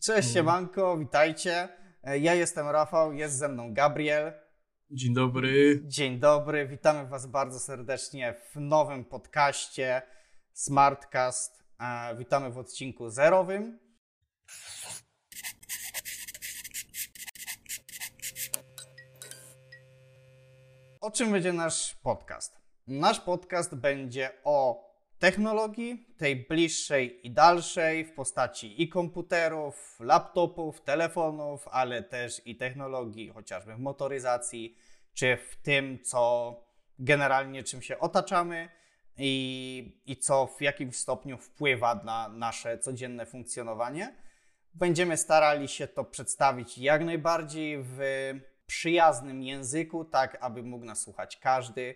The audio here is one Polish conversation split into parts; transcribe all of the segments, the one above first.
Cześć, siemanko, witajcie. E, Ja jestem Rafał, jest ze mną Gabriel. Dzień dobry. Dzień dobry, witamy Was bardzo serdecznie w nowym podcaście Smartcast. E, Witamy w odcinku zerowym. O czym będzie nasz podcast? Nasz podcast będzie o technologii, tej bliższej i dalszej, w postaci i komputerów, laptopów, telefonów, ale też i technologii chociażby w motoryzacji, czy w tym, co generalnie czym się otaczamy i, i co w jakimś stopniu wpływa na nasze codzienne funkcjonowanie. Będziemy starali się to przedstawić jak najbardziej w przyjaznym języku, tak aby mógł nas słuchać każdy.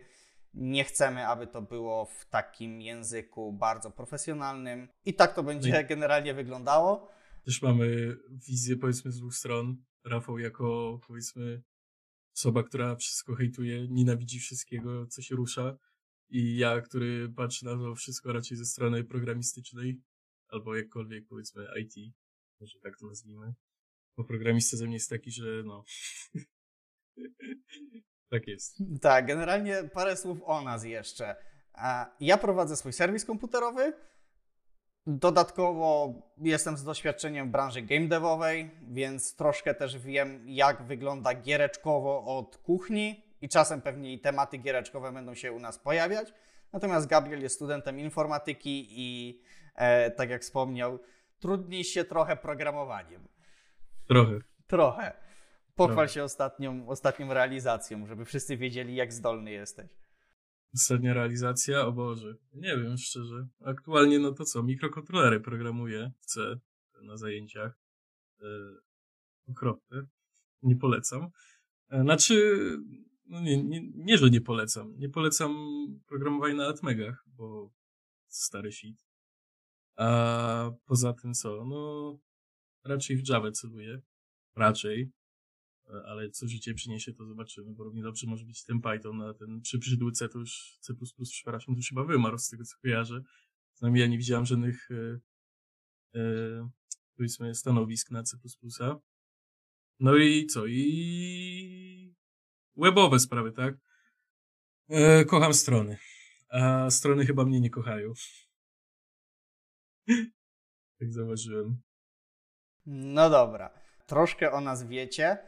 Nie chcemy, aby to było w takim języku bardzo profesjonalnym. I tak to będzie Nie. generalnie wyglądało. Też mamy wizję powiedzmy z dwóch stron. Rafał jako powiedzmy osoba, która wszystko hejtuje, nienawidzi wszystkiego, co się rusza. I ja, który patrzy na to wszystko raczej ze strony programistycznej, albo jakkolwiek powiedzmy IT, może tak to nazwijmy. Bo programista ze mnie jest taki, że no... tak jest. Tak, generalnie parę słów o nas jeszcze. Ja prowadzę swój serwis komputerowy. Dodatkowo jestem z doświadczeniem w branży game devowej, więc troszkę też wiem, jak wygląda giereczkowo od kuchni i czasem pewnie i tematy giereczkowe będą się u nas pojawiać. Natomiast Gabriel jest studentem informatyki i e, tak jak wspomniał, trudni się trochę programowaniem. Trochę. Trochę. Pochwal się ostatnią, ostatnią realizacją, żeby wszyscy wiedzieli, jak zdolny jesteś. Ostatnia realizacja, o Boże, nie wiem szczerze. Aktualnie no to co, mikrokontrolery programuję w C na zajęciach. E, okropne. Nie polecam. E, znaczy, no nie, nie, nie, że nie polecam. Nie polecam programowania na Atmegach, bo stary shit. A poza tym co, no raczej w Java celuję. Raczej. E, Ale co życie przyniesie, to zobaczymy, bo równie dobrze może być ten Python, a ten przy C to już C++, przepraszam, to już chyba wymarł z tego, co kojarzę. Przynajmniej ja nie widziałem żadnych, e, e, powiedzmy, stanowisk na C++. No i co? I webowe sprawy, tak? E, kocham strony. A strony chyba mnie nie kochają. tak zauważyłem. No dobra, troszkę o nas wiecie.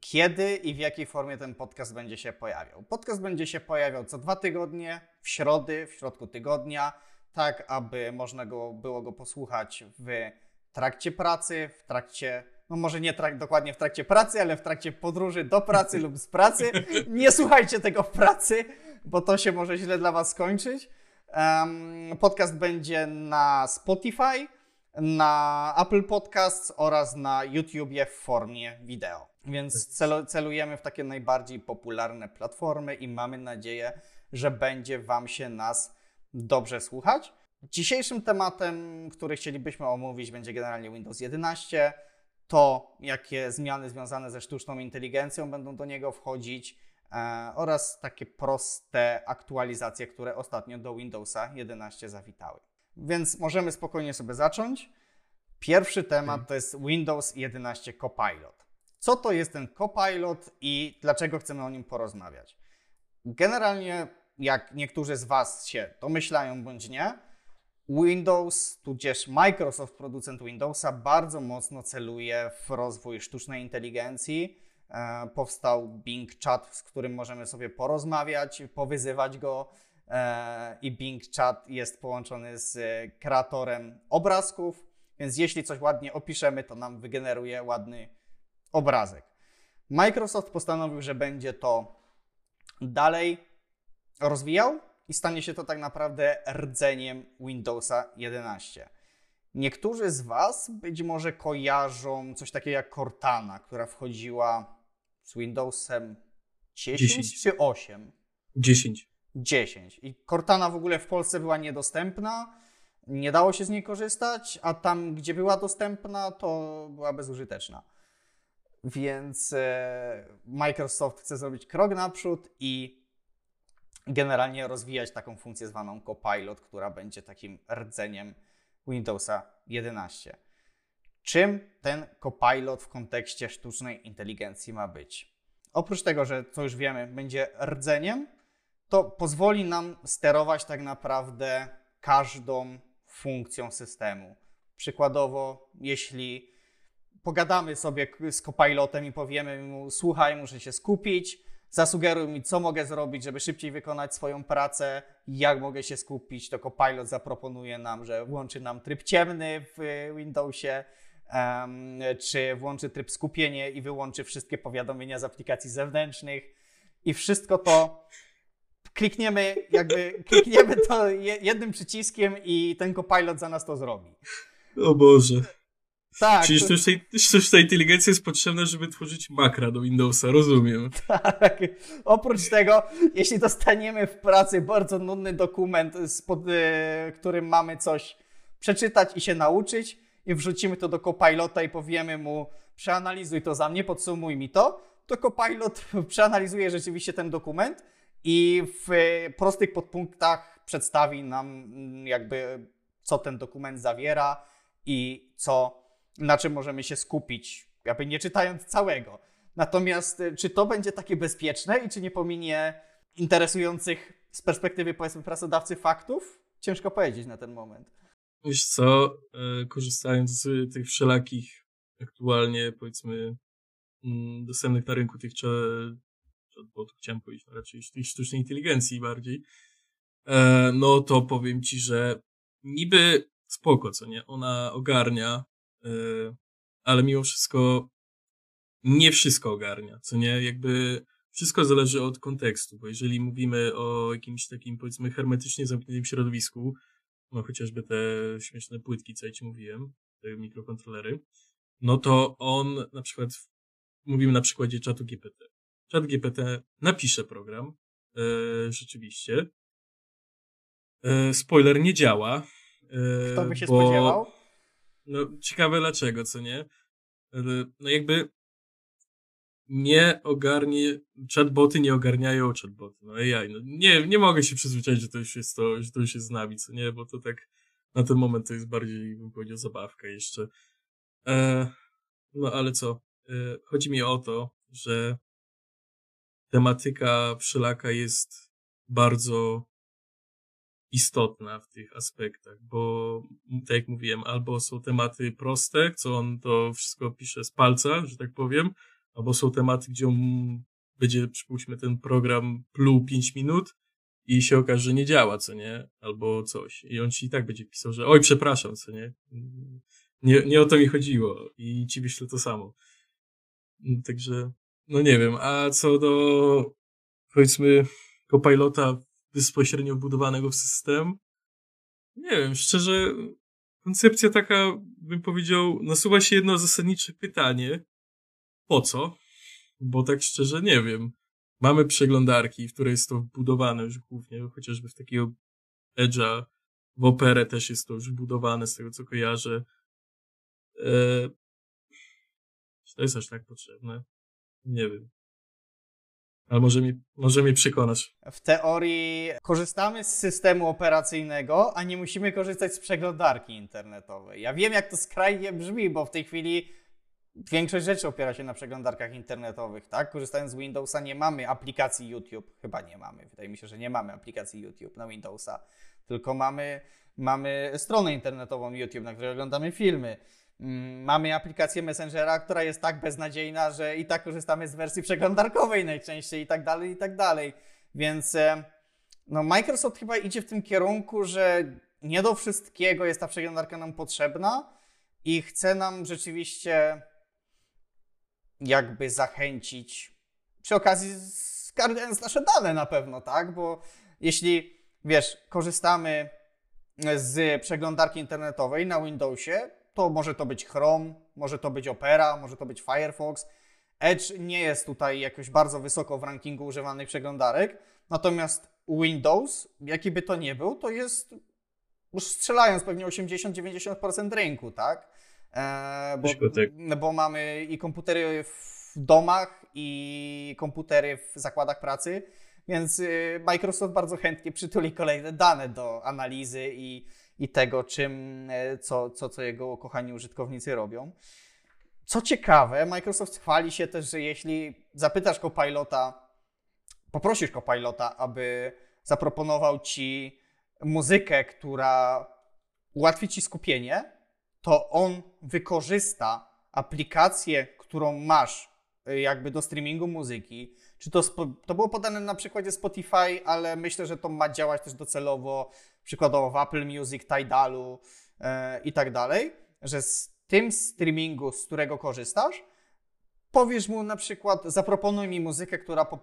Kiedy i w jakiej formie ten podcast będzie się pojawiał? Podcast będzie się pojawiał co dwa tygodnie, w środy, w środku tygodnia, tak aby można go, było go posłuchać w trakcie pracy, w trakcie, no może nie trak, dokładnie w trakcie pracy, ale w trakcie podróży do pracy lub z pracy. Nie słuchajcie tego w pracy, bo to się może źle dla Was skończyć. Em, podcast będzie na Spotify, na Apple Podcasts oraz na YouTubie w formie wideo. Więc celu, celujemy w takie najbardziej popularne platformy i mamy nadzieję, że będzie Wam się nas dobrze słuchać. Dzisiejszym tematem, który chcielibyśmy omówić, będzie generalnie Windows 11. To, jakie zmiany związane ze sztuczną inteligencją będą do niego wchodzić e, oraz takie proste aktualizacje, które ostatnio do Windowsa 11 zawitały. Więc możemy spokojnie sobie zacząć. Pierwszy temat to jest Windows 11 Copilot. Co to jest ten Copilot i dlaczego chcemy o nim porozmawiać? Generalnie, jak niektórzy z Was się domyślają bądź nie, Windows, tudzież Microsoft, producent Windowsa, bardzo mocno celuje w rozwój sztucznej inteligencji. E, powstał Bing Chat, z którym możemy sobie porozmawiać, powyzywać go. E, I Bing Chat jest połączony z kreatorem obrazków, więc jeśli coś ładnie opiszemy, to nam wygeneruje ładny obrazek. Microsoft postanowił, że będzie to dalej rozwijał i stanie się to tak naprawdę rdzeniem Windowsa 11. Niektórzy z Was być może kojarzą coś takiego jak Cortana, która wchodziła z Windowsem 10, 10. czy 8? 10. 10. I Cortana w ogóle w Polsce była niedostępna, nie dało się z niej korzystać, a tam, gdzie była dostępna, to była bezużyteczna. Więc e, Microsoft chce zrobić krok naprzód i generalnie rozwijać taką funkcję zwaną Copilot, która będzie takim rdzeniem Windowsa 11. czym ten copilot w kontekście sztucznej inteligencji ma być. Oprócz tego, że co już wiemy, będzie rdzeniem, to pozwoli nam sterować tak naprawdę każdą funkcją systemu. Przykładowo, jeśli pogadamy sobie z copilotem i powiemy mu: Słuchaj, muszę się skupić, zasugeruj mi, co mogę zrobić, żeby szybciej wykonać swoją pracę, jak mogę się skupić, to Copilot zaproponuje nam, że włączy nam tryb ciemny w Windowsie, um, czy włączy tryb skupienie i wyłączy wszystkie powiadomienia z aplikacji zewnętrznych i wszystko to klikniemy, jakby klikniemy to jednym przyciskiem i ten Copilot za nas to zrobi. O Boże. Tak. Czyli sztuczna, sztuczna inteligencja jest potrzebna, żeby tworzyć makra do Windowsa, rozumiem. Tak. Oprócz tego, jeśli dostaniemy w pracy bardzo nudny dokument, spod, y, którym mamy coś przeczytać i się nauczyć, i wrzucimy to do Copilota i powiemy mu, przeanalizuj to za mnie, podsumuj mi to, to Copilot przeanalizuje rzeczywiście ten dokument i w prostych podpunktach przedstawi nam mm, jakby, co ten dokument zawiera i co na czym możemy się skupić, jakby nie czytając całego. Natomiast y, czy to będzie takie bezpieczne i czy nie pominie interesujących z perspektywy powiedzmy pracodawcy faktów? Ciężko powiedzieć na ten moment. Wiesz co, e, korzystając z tych wszelakich aktualnie powiedzmy mm, dostępnych na rynku tych chatbotów, chciałem powiedzieć, no raczej tych sztucznej inteligencji bardziej, e, no to powiem ci, że niby spoko, co nie? Ona ogarnia ale mimo wszystko nie wszystko ogarnia, co nie? Jakby wszystko zależy od kontekstu, bo jeżeli mówimy o jakimś takim, powiedzmy, hermetycznie zamkniętym środowisku, no chociażby te śmieszne płytki, co ja ci mówiłem, te mikrokontrolery, no to on na przykład, mówimy na przykładzie czatu GPT. Czat GPT napisze program, e, rzeczywiście. E, spoiler nie działa. E, Kto by się bo... spodziewał? No, ciekawe dlaczego, co nie? No jakby nie ogarnie, chatboty nie ogarniają chatboty, no AI, no nie, nie mogę się przyzwyczaić, że to już jest to, że to już jest z co nie, bo to tak na ten moment to jest bardziej, bym powiedział, zabawka jeszcze. E, no ale co, e, chodzi mi o to, że tematyka wszelaka jest bardzo istotna w tych aspektach, bo tak jak mówiłem, albo są tematy proste, co on to wszystko pisze z palca, że tak powiem, albo są tematy, gdzie on będzie, przypuśćmy, ten program pluł 5 minut i się okaże, że nie działa, co nie? Albo coś. I on ci i tak będzie pisał, że oj, przepraszam, co nie? Nie, nie o to mi chodziło. I ci wyślę to samo. Także, no nie wiem. A co do, powiedzmy, Copilota bezpośrednio wbudowanego w system. Nie wiem, szczerze, koncepcja taka, bym powiedział, nasuwa się jedno zasadnicze pytanie. Po co? Bo tak szczerze nie wiem. Mamy przeglądarki, w której jest to wbudowane już głównie, chociażby w takiego Edge'a, w Operę też jest to już wbudowane, z tego co kojarzę. Eee, czy to jest aż tak potrzebne? Nie wiem. Ale może mi, może mi przekonasz. W teorii korzystamy z systemu operacyjnego, a nie musimy korzystać z przeglądarki internetowej. Ja wiem, jak to skrajnie brzmi, bo w tej chwili większość rzeczy opiera się na przeglądarkach internetowych, tak? Korzystając z Windowsa nie mamy aplikacji YouTube. Chyba nie mamy. Wydaje mi się, że nie mamy aplikacji YouTube na Windowsa. Tylko mamy, mamy stronę internetową YouTube, na której oglądamy filmy. Mm, mamy aplikację Messengera, która jest tak beznadziejna, że i tak korzystamy z wersji przeglądarkowej najczęściej i tak dalej, i tak dalej. Więc e, no, Microsoft chyba idzie w tym kierunku, że nie do wszystkiego jest ta przeglądarka nam potrzebna i chce nam rzeczywiście jakby zachęcić przy okazji skarżając nasze dane na pewno, tak? Bo jeśli, wiesz, korzystamy z przeglądarki internetowej na Windowsie, to może to być Chrome, może to być Opera, może to być Firefox. Edge nie jest tutaj jakoś bardzo wysoko w rankingu używanych przeglądarek, natomiast Windows, jaki by to nie był, to jest już strzelając pewnie 80-90% rynku, tak? E, bo, bo mamy i komputery w domach, i komputery w zakładach pracy, więc y, Microsoft bardzo chętnie przytuli kolejne dane do analizy i i tego, czym, e, co, co, co jego kochani użytkownicy robią. Co ciekawe, Microsoft chwali się też, że jeśli zapytasz Copilota, poprosisz Copilota, aby zaproponował ci muzykę, która ułatwi ci skupienie, to on wykorzysta aplikację, którą masz y, jakby do streamingu muzyki. Czy to, to było podane na przykładzie Spotify, ale myślę, że to ma działać też docelowo, przykładowo w Apple Music, Tidalu yy, i tak dalej, że z tym streamingu, z którego korzystasz, powiesz mu na przykład, zaproponuj mi muzykę, która po,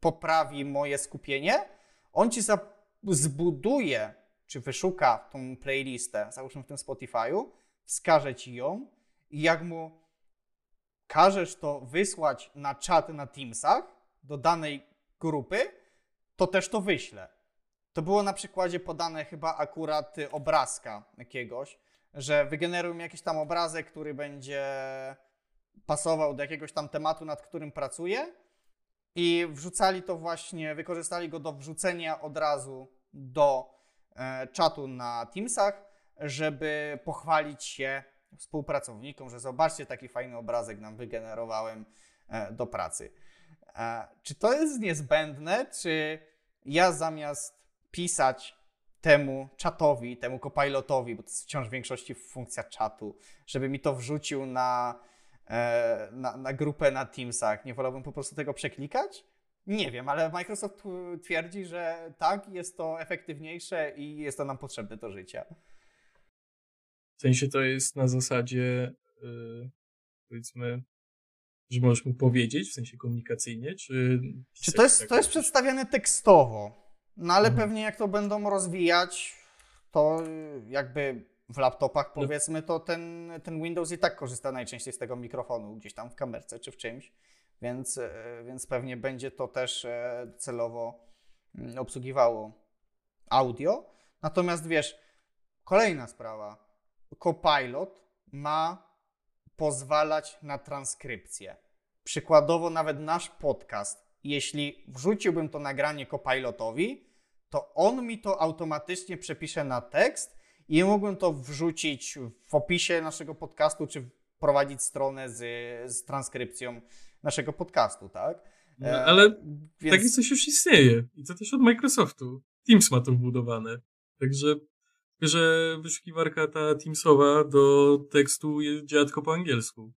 poprawi moje skupienie, on ci za, zbuduje, czy wyszuka tą playlistę, załóżmy w tym Spotify'u, wskaże ci ją i jak mu każesz to wysłać na czat na Teamsach do danej grupy, to też to wyślę. To było na przykładzie podane chyba akurat obrazka jakiegoś, że wygenerują jakiś tam obrazek, który będzie pasował do jakiegoś tam tematu, nad którym pracuję i wrzucali to właśnie, wykorzystali go do wrzucenia od razu do e, czatu na Teamsach, żeby pochwalić się współpracownikom, że zobaczcie, taki fajny obrazek nam wygenerowałem e, do pracy. E, czy to jest niezbędne, czy ja zamiast pisać temu czatowi, temu copilotowi, bo to jest wciąż w większości funkcja czatu, żeby mi to wrzucił na, e, na, na grupę na Teamsach, nie wolałbym po prostu tego przeklikać? Nie wiem, ale Microsoft twierdzi, że tak, jest to efektywniejsze i jest to nam potrzebne do życia. W sensie to jest na zasadzie, yy, powiedzmy, że możesz mu powiedzieć, w sensie komunikacyjnie, czy... Czy to jest, to jest przedstawiane tekstowo? No ale mhm. pewnie jak to będą rozwijać, to jakby w laptopach no. powiedzmy, to ten, ten Windows i tak korzysta najczęściej z tego mikrofonu gdzieś tam w kamerce czy w czymś, więc, e, więc pewnie będzie to też e, celowo mm, obsługiwało audio. Natomiast wiesz, kolejna sprawa. Copilot ma pozwalać na transkrypcję. Przykładowo nawet nasz podcast, jeśli wrzuciłbym to nagranie Copilotowi, to on mi to automatycznie przepisze na tekst i mógłbym to wrzucić w opisie naszego podcastu, czy prowadzić stronę z, z transkrypcją naszego podcastu, tak? No, ale e, więc... takie coś już istnieje i to też od Microsoftu. Teams ma to wbudowane. Także że wyszukiwarka ta Teamsowa do tekstu działa tylko po angielsku.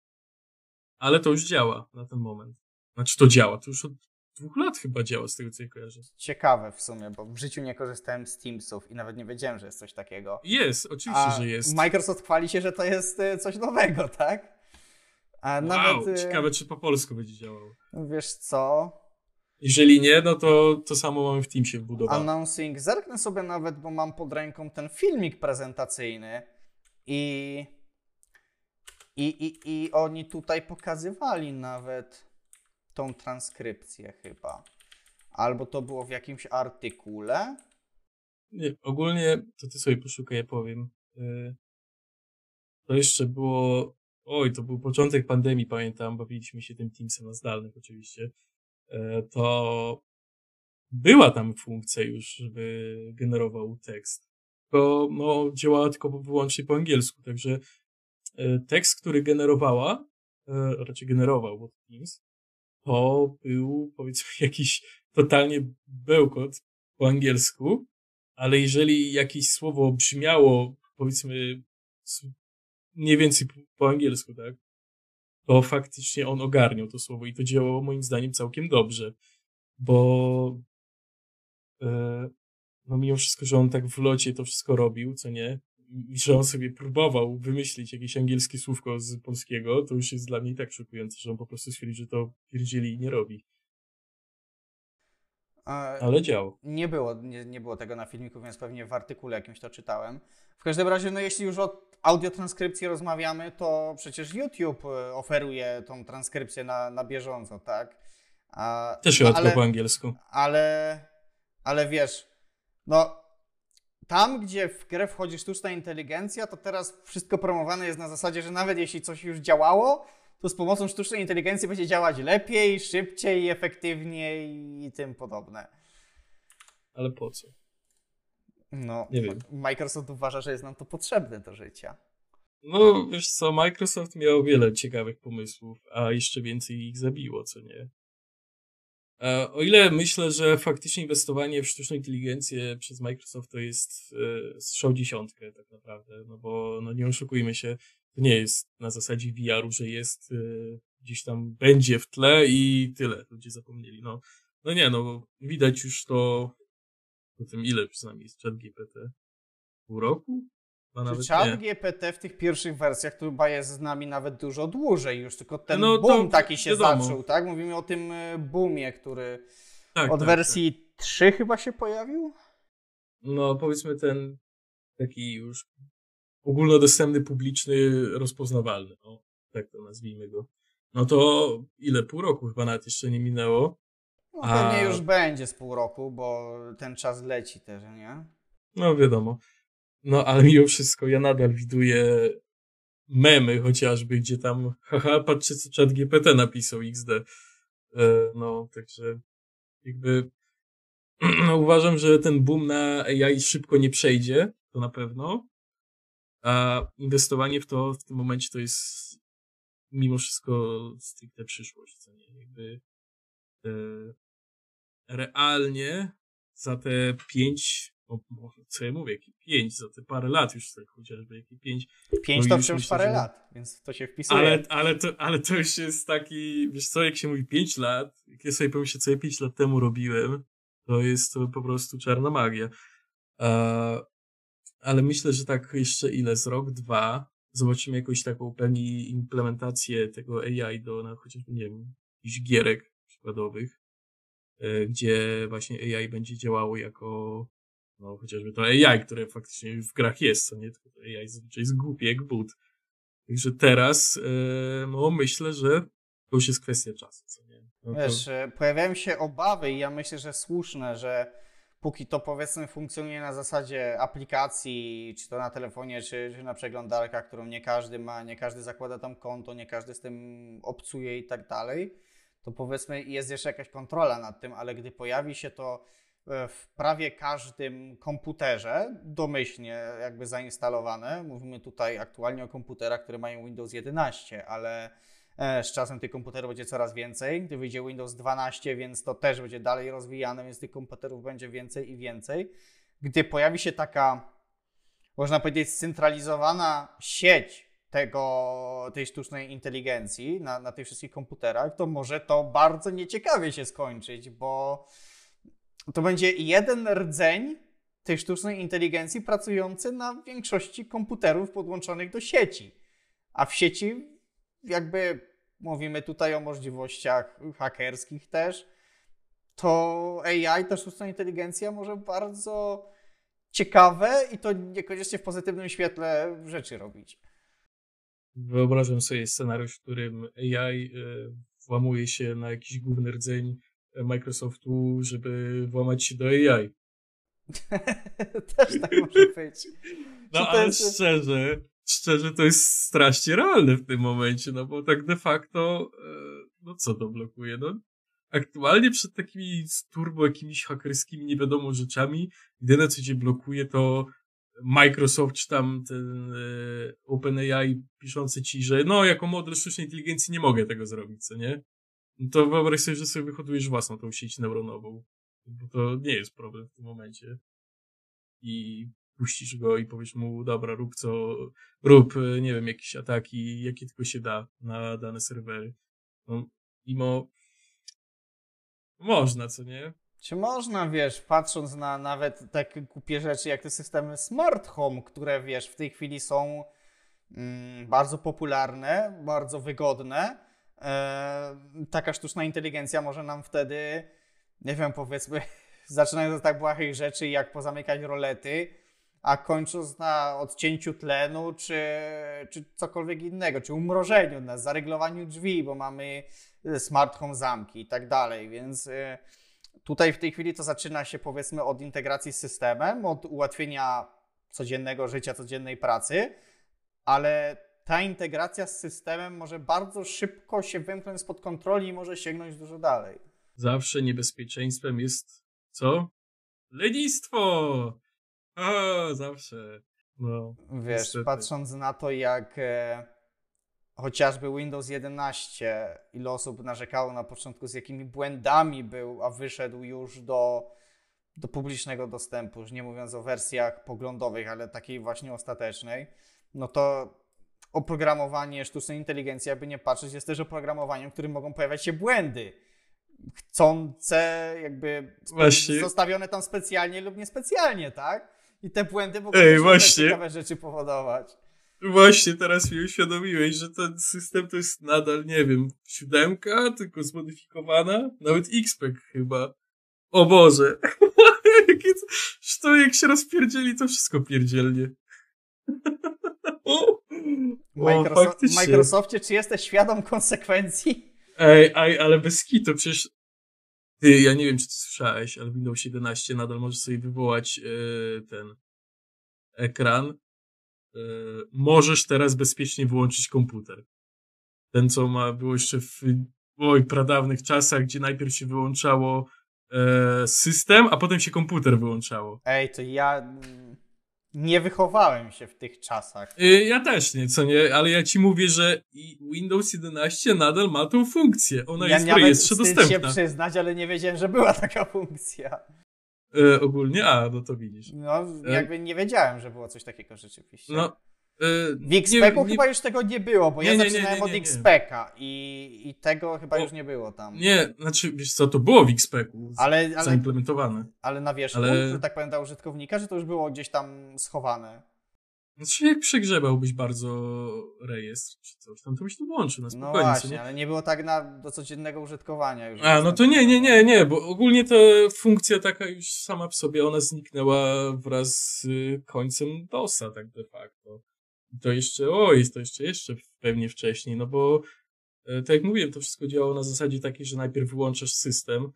Ale to już działa na ten moment. Znaczy to działa, to już od dwóch lat chyba działa, z tego co ja kojarzę. Ciekawe w sumie, bo w życiu nie korzystałem z Teamsów i nawet nie wiedziałem, że jest coś takiego. Jest, oczywiście, A że jest. Microsoft chwali się, że to jest e, coś nowego, tak? A wow, nawet, e, ciekawe, czy po polsku będzie działało. Wiesz co? Jeżeli nie, no to to samo mamy w Teamsie wbudowane. Announcing. Zerknę sobie nawet, bo mam pod ręką ten filmik prezentacyjny i, i, i, i oni tutaj pokazywali nawet tą transkrypcję chyba. Albo to było w jakimś artykule. Nie, ogólnie to ty sobie poszukaj, ja powiem. Y, to jeszcze było. Oj, to był początek pandemii, pamiętam. Bawiliśmy się tym Teamsem na zdalnych, oczywiście. Y, to była tam funkcja już, żeby generował tekst. Tylko no, działała tylko wyłącznie po angielsku, także y, tekst, który generowała, raczej generował, bo Teams, to był powiedzmy jakiś totalnie bełkot po angielsku, ale jeżeli jakieś słowo brzmiało powiedzmy mniej więcej po angielsku, tak, to faktycznie on ogarniał to słowo i to działało moim zdaniem całkiem dobrze, bo e, no mimo wszystko, że on tak w locie to wszystko robił, co nie, i że on sobie próbował wymyślić jakieś angielskie słówko z polskiego, to już jest dla mnie i tak szokujące, że on po prostu stwierdził, że to pierdzieli i nie robi. Ale działo. Nie było, nie, nie było tego na filmiku, więc pewnie w artykule jakimś to czytałem. W każdym razie, no jeśli już o audiotranskrypcji rozmawiamy, to przecież YouTube e, oferuje tą transkrypcję na, na bieżąco, tak? A, Też no, ale, po angielsku. Ale, ale wiesz, no tam, gdzie w grę wchodzi sztuczna inteligencja, to teraz wszystko promowane jest na zasadzie, że nawet jeśli coś już działało, to z pomocą sztucznej inteligencji będzie działać lepiej, szybciej, efektywniej i tym podobne. Ale po co? No, Nie wiem. Microsoft uważa, że jest nam to potrzebne do życia. No, wiesz co, Microsoft miał wiele ciekawych pomysłów, a jeszcze więcej ich zabiło, co nie? A o ile myślę, że faktycznie inwestowanie w sztuczną inteligencję przez Microsoft to jest e, strzał dziesiątkę tak naprawdę, no bo no nie oszukujmy się, to nie jest na zasadzie VR-u, że jest e, gdzieś tam będzie w tle i tyle, ludzie zapomnieli. No, no nie, no widać już to po tym ile przynajmniej jest chat GPT? Pół roku? A nawet Czy czat. GPT w tych pierwszych wersjach to chyba jest z nami nawet dużo dłużej już, tylko ten No boom taki się wiadomo. zaczął, tak? Mówimy o tym e, boomie, który Tak, od tak, wersji 3 chyba się pojawił? no powiedzmy ten taki już ogólnodostępny, publiczny, rozpoznawalny, no, tak to nazwijmy go. No to ile? Pół roku chyba nawet jeszcze nie minęło. No A- pewnie już będzie z pół roku, bo ten czas leci też, nie? No wiadomo. No ale mimo wszystko ja nadal widuję memy chociażby, gdzie tam haha, patrzcie co czat GPT napisał XD. E, no, także jakby no, uważam, że ten boom na AI szybko nie przejdzie, to na pewno. A inwestowanie w to w tym momencie to jest mimo wszystko stricte przyszłość, co nie? Jakby e, realnie za te pięć, o, co ja mówię, jakie pięć, za te parę lat już tak chociażby, jakie pięć, 5 No to już wciąż parę że- lat, więc to się wpisuje. ale, ale, to, ale to już jest taki, wiesz co, jak się mówi pięć lat, jak ja sobie pomyślę, co ja pięć lat temu robiłem, to jest to po prostu czarna magia. Ale myślę, że tak jeszcze ile, z rok, dwa, zobaczymy jakąś taką pewnie implementację tego AI do, na chociażby, nie wiem, jakichś gierek przykładowych, e, gdzie właśnie AI będzie działało jako, no chociażby to AI, które faktycznie w grach jest, co nie, tylko AI zazwyczaj jest głupie jak but. Także teraz, e, no myślę, że to już jest kwestia czasu, co nie? No Wiesz, e, pojawiają się obawy i ja myślę, że słuszne, że póki to powiedzmy funkcjonuje na zasadzie aplikacji, czy to na telefonie, czy, czy na przeglądarkach, którą nie każdy ma, nie każdy zakłada tam konto, nie każdy z tym obcuje i tak dalej, to powiedzmy jest jeszcze jakaś kontrola nad tym, ale gdy pojawi się to w prawie każdym komputerze, domyślnie jakby zainstalowane, mówimy tutaj aktualnie o komputerach, które mają Windows 11, ale E, Z czasem tych komputerów będzie coraz więcej. Gdy wyjdzie Windows 12, więc to też będzie dalej rozwijane, więc tych komputerów będzie więcej i więcej. Gdy pojawi się taka, można powiedzieć, scentralizowana sieć tego, tej sztucznej inteligencji na, na tych wszystkich komputerach, to może to bardzo nieciekawie się skończyć, bo to będzie jeden rdzeń tej sztucznej inteligencji pracujący na większości komputerów podłączonych do sieci. A w sieci jakby mówimy tutaj o możliwościach hakerskich też, to AI, ta sztuczna inteligencja może bardzo ciekawe i to niekoniecznie w pozytywnym świetle rzeczy robić. Wyobrażam sobie scenariusz, w którym AI e, włamuje się na jakiś główny rdzeń Microsoftu, żeby włamać się do AI. też tak może być. No Czy ale jest- szczerze, szczerze to jest strasznie realne w tym momencie, no bo tak de facto, e, no co to blokuje, no aktualnie przed takimi turbo jakimiś hakerskimi nie wiadomo rzeczami, jedyne co cię blokuje to Microsoft czy tam ten e, OpenAI piszący ci, że no jako model sztucznej inteligencji nie mogę tego zrobić, co nie? No to wyobraź sobie, że sobie wyhodujesz własną tą sieć neuronową, bo to nie jest problem w tym momencie. I puścisz go i powiesz mu, dobra, rób co, rób, e, nie wiem, jakieś ataki, jakie tylko się da na dane serwery. No, mimo, można, co nie? Czy można, wiesz, patrząc na nawet takie głupie rzeczy jak te systemy smart home, które, wiesz, w tej chwili są mm, bardzo popularne, bardzo wygodne, taka sztuczna inteligencja może nam wtedy, nie wiem, powiedzmy, zaczynając od tak błahych rzeczy jak pozamykać rolety, a kończąc na odcięciu tlenu, czy, czy cokolwiek innego, czy umrożeniu nas, zaryglowaniu drzwi, bo mamy e, smart home zamki i tak dalej, więc... E, Tutaj w tej chwili to zaczyna się powiedzmy od integracji z systemem, od ułatwienia codziennego życia, codziennej pracy, ale ta integracja z systemem może bardzo szybko się wymknąć spod kontroli i może sięgnąć dużo dalej. Zawsze niebezpieczeństwem jest co? Lenistwo! O, zawsze. No, Wiesz, niestety. patrząc na to, jak e, chociażby Windows 11, ile osób narzekało na początku, z jakimi błędami był, a wyszedł już do, do publicznego dostępu, już nie mówiąc o wersjach poglądowych, ale takiej właśnie ostatecznej, no to oprogramowanie sztucznej inteligencji, jakby nie patrzeć, jest też oprogramowaniem, w którym mogą pojawiać się błędy. Chcące, jakby Właśnie. zostawione tam specjalnie lub niespecjalnie, tak? I te błędy mogą Ej, właśnie. ciekawe rzeczy powodować. Właśnie teraz mi uświadomiłeś, że ten system to jest nadal, nie wiem, siódemka, tylko zmodyfikowana, nawet XPEC chyba. O Boże. To, że to jak się rozpierdzieli, to wszystko pierdzielnie. o, Microsoft, w faktycznie. Microsoftie, czy jesteś świadom konsekwencji? Ej, ej, ale bez kitu, przecież ty, ja nie wiem, czy ty słyszałeś, ale Windows 11 nadal może sobie wywołać e, ten ekran. E, możesz teraz bezpiecznie wyłączyć komputer. Ten, co ma, było jeszcze w oj, pradawnych czasach, gdzie najpierw się wyłączało e, system, a potem się komputer wyłączało. Ej, to ja nie wychowałem się w tych czasach. E, ja też nie, co nie, ale ja ci mówię, że Windows 11 nadal ma tą funkcję. Ona ja jest w rejestrze wstyd się dostępna. przyznać, ale nie wiedziałem, że była taka funkcja. E, ogólnie, a, no to widzisz. No, jakby nie wiedziałem, że było coś takiego rzeczywiście. No, w XPEC-u chyba już tego nie było, bo Nie, ja nie, zaczynałem nie, od nie, nie. XPEC-a i, i tego chyba O, już nie było tam. Nie, znaczy, wiesz co, to było w XPEC-u Ale, ale, zaimplementowane. ale na wierzchu, ale- że tak powiem, dla użytkownika, że to już było gdzieś tam schowane. Znaczy, jak przegrzebałbyś bardzo rejestr czy coś tam, to byś to włączył na No spokojnie. co właśnie, nie? ale nie było tak na, do codziennego użytkowania już. A, no to nie, nie, nie, nie, bo ogólnie ta funkcja taka już sama w sobie, ona zniknęła wraz z y, końcem DOSa, tak de facto. To jeszcze, oj, to jeszcze, jeszcze pewnie wcześniej, no bo e, tak jak mówiłem, to wszystko działało na zasadzie takiej, że najpierw wyłączasz system,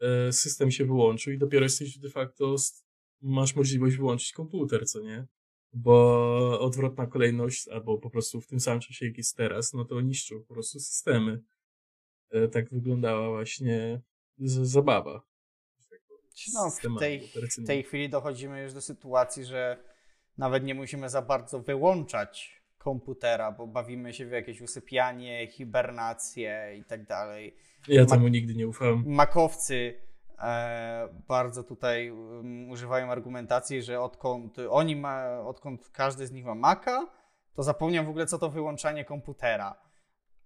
e, system się wyłączył i dopiero jesteś de facto, masz możliwość wyłączyć komputer, co nie? Bo odwrotna kolejność, albo po prostu w tym samym czasie, jak jest teraz, no to niszczą po prostu systemy. E, Tak wyglądała właśnie zabawa. No, w tej, w tej chwili dochodzimy już do sytuacji, że nawet nie musimy za bardzo wyłączać komputera, bo bawimy się w jakieś usypianie, hibernację i tak dalej. Ja temu nigdy nie ufałem. Makowcy e, bardzo tutaj um, używają argumentacji, że odkąd oni ma, odkąd każdy z nich ma Maca, to zapomniał w ogóle co to wyłączanie komputera.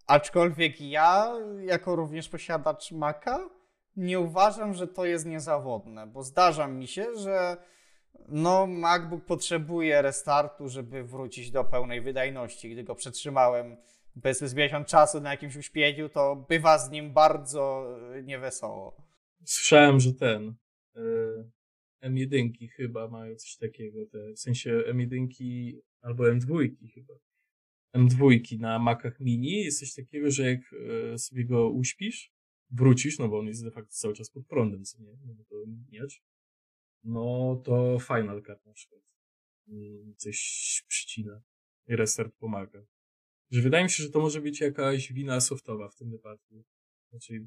Aczkolwiek ja, jako również posiadacz Maca, nie uważam, że to jest niezawodne, bo zdarza mi się, że no, MacBook potrzebuje restartu, żeby wrócić do pełnej wydajności. Gdy go przetrzymałem powiedzmy z miesiąc czasu na jakimś uśpieniu, to bywa z nim bardzo e, niewesoło. Słyszałem, że ten e, M1 chyba mają coś takiego, te, w sensie M1 albo M2 chyba. M2 na Macach Mini jest coś takiego, że jak e, sobie go uśpisz, wrócisz, no bo on jest de facto cały czas pod prądem, co nie? No bo to miecz. No to Final Cut na przykład. mm, Coś przycina. I restart pomaga. Że wydaje mi się, że to może być jakaś wina softowa w tym wypadku. Znaczy,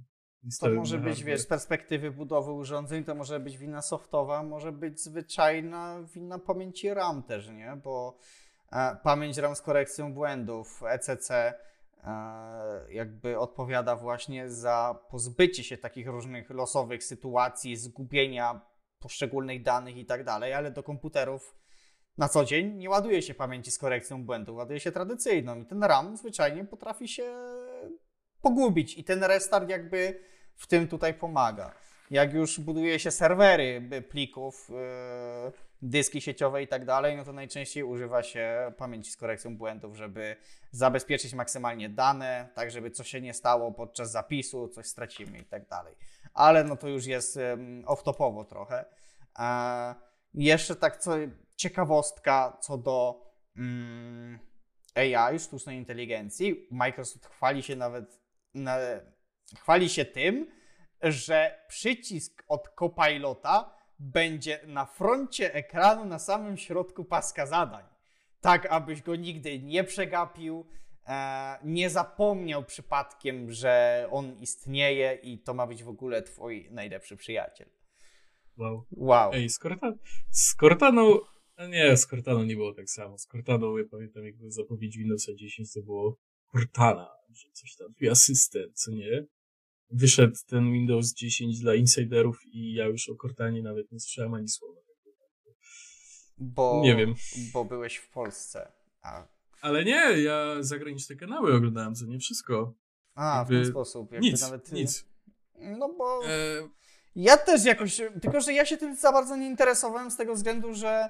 To może być, hardware. wiesz, z perspektywy budowy urządzeń, to może być wina softowa, może być zwyczajna wina pamięci RAM też, nie? Bo e, pamięć RAM z korekcją błędów, ECC, e, jakby odpowiada właśnie za pozbycie się takich różnych losowych sytuacji, zgubienia poszczególnych danych i tak dalej, ale do komputerów na co dzień nie ładuje się pamięci z korekcją błędów, ładuje się tradycyjną i ten RAM zwyczajnie potrafi się pogubić i ten restart jakby w tym tutaj pomaga. Jak już buduje się serwery plików, yy, dyski sieciowe i tak dalej, no to najczęściej używa się pamięci z korekcją błędów, żeby zabezpieczyć maksymalnie dane, tak żeby coś się nie stało podczas zapisu, coś stracimy i tak dalej. Ale no to już jest ym, off-topowo trochę. Jeszcze tak co, ciekawostka co do mm, AI, sztucznej inteligencji. Microsoft chwali się nawet, na, chwali się tym, że przycisk od Copilota będzie na froncie ekranu, na samym środku paska zadań. Tak, abyś go nigdy nie przegapił, nie zapomniał przypadkiem, że on istnieje i to ma być w ogóle twój najlepszy przyjaciel. Wow. Wow. Ej, z, Corta z Cortaną... a Nie, z Cortaną nie było tak samo. Z Cortaną, ja pamiętam, jak były zapowiedź Windowsa 10, to było Cortana, że coś tam, twój asystent, co nie? Wyszedł ten Windows 10 dla insiderów i ja już o Cortanie nawet nie słyszałem ani słowa. Bo, Nie wiem. Bo byłeś w Polsce. A, Ale nie, ja zagraniczne kanały oglądałem, co nie wszystko. a w ten Jakby sposób. Jakby Nic, nawet, nic. No bo E, ja też jakoś, tylko że ja się tym za bardzo nie interesowałem z tego względu, że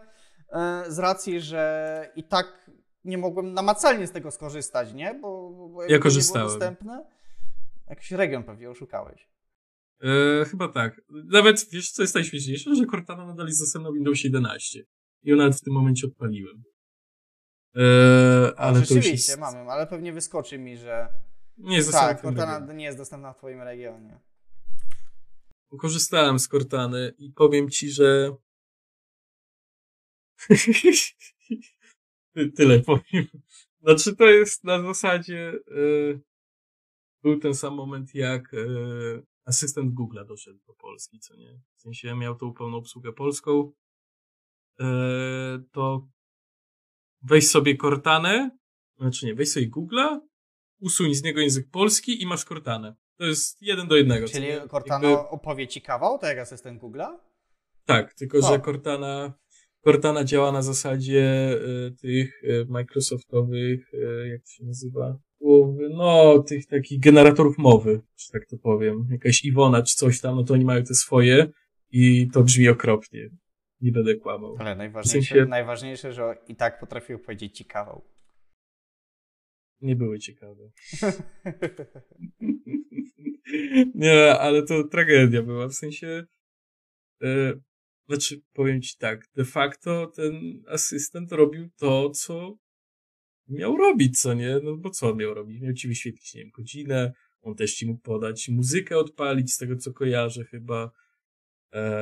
e, z racji, że i tak nie mogłem namacalnie z tego skorzystać, nie? Bo, bo jakby nie korzystałem. było dostępne. Jakiś region pewnie oszukałeś. e, chyba tak. Nawet, wiesz co jest najśmieszniejsze? Że Cortana nadal jest dostępna w Windowsie 11. I nawet w tym momencie odpaliłem. E, A, ale to już rzeczywiście, jest... mamy, ale pewnie wyskoczy mi, że Nie jest dostępna tak, Cortana nie jest dostępna w twoim regionie. Korzystałem z Cortany i powiem ci, że Ty- tyle powiem. Znaczy to jest na zasadzie e, był ten sam moment jak e, asystent Google'a doszedł do Polski, co nie? W sensie miał tą pełną obsługę polską. E, to weź sobie Cortanę, znaczy nie, weź sobie Google'a, usuń z niego język polski i masz Cortanę. To jest jeden do jednego. Czyli? Cortana Jakby- opowie ci kawał, tak jak asystent Google'a? Tak, tylko O. że Cortana, Cortana działa na zasadzie e, tych e, Microsoftowych, e, jak to się nazywa? Głowy, no, tych takich generatorów mowy, że tak to powiem. Jakaś Iwona czy coś tam, no to oni mają te swoje i to brzmi okropnie. Nie będę kłamał. Ale najważniejsze, sensie- najważniejsze, że i tak potrafił powiedzieć ci kawał. Nie były ciekawe. Nie, ale to tragedia była, w sensie e, znaczy, powiem ci tak, de facto ten asystent robił to, co miał robić, co nie? No bo co on miał robić? Miał ci wyświetlić, nie wiem, godzinę, on też ci mógł podać muzykę odpalić, z tego co kojarzę chyba,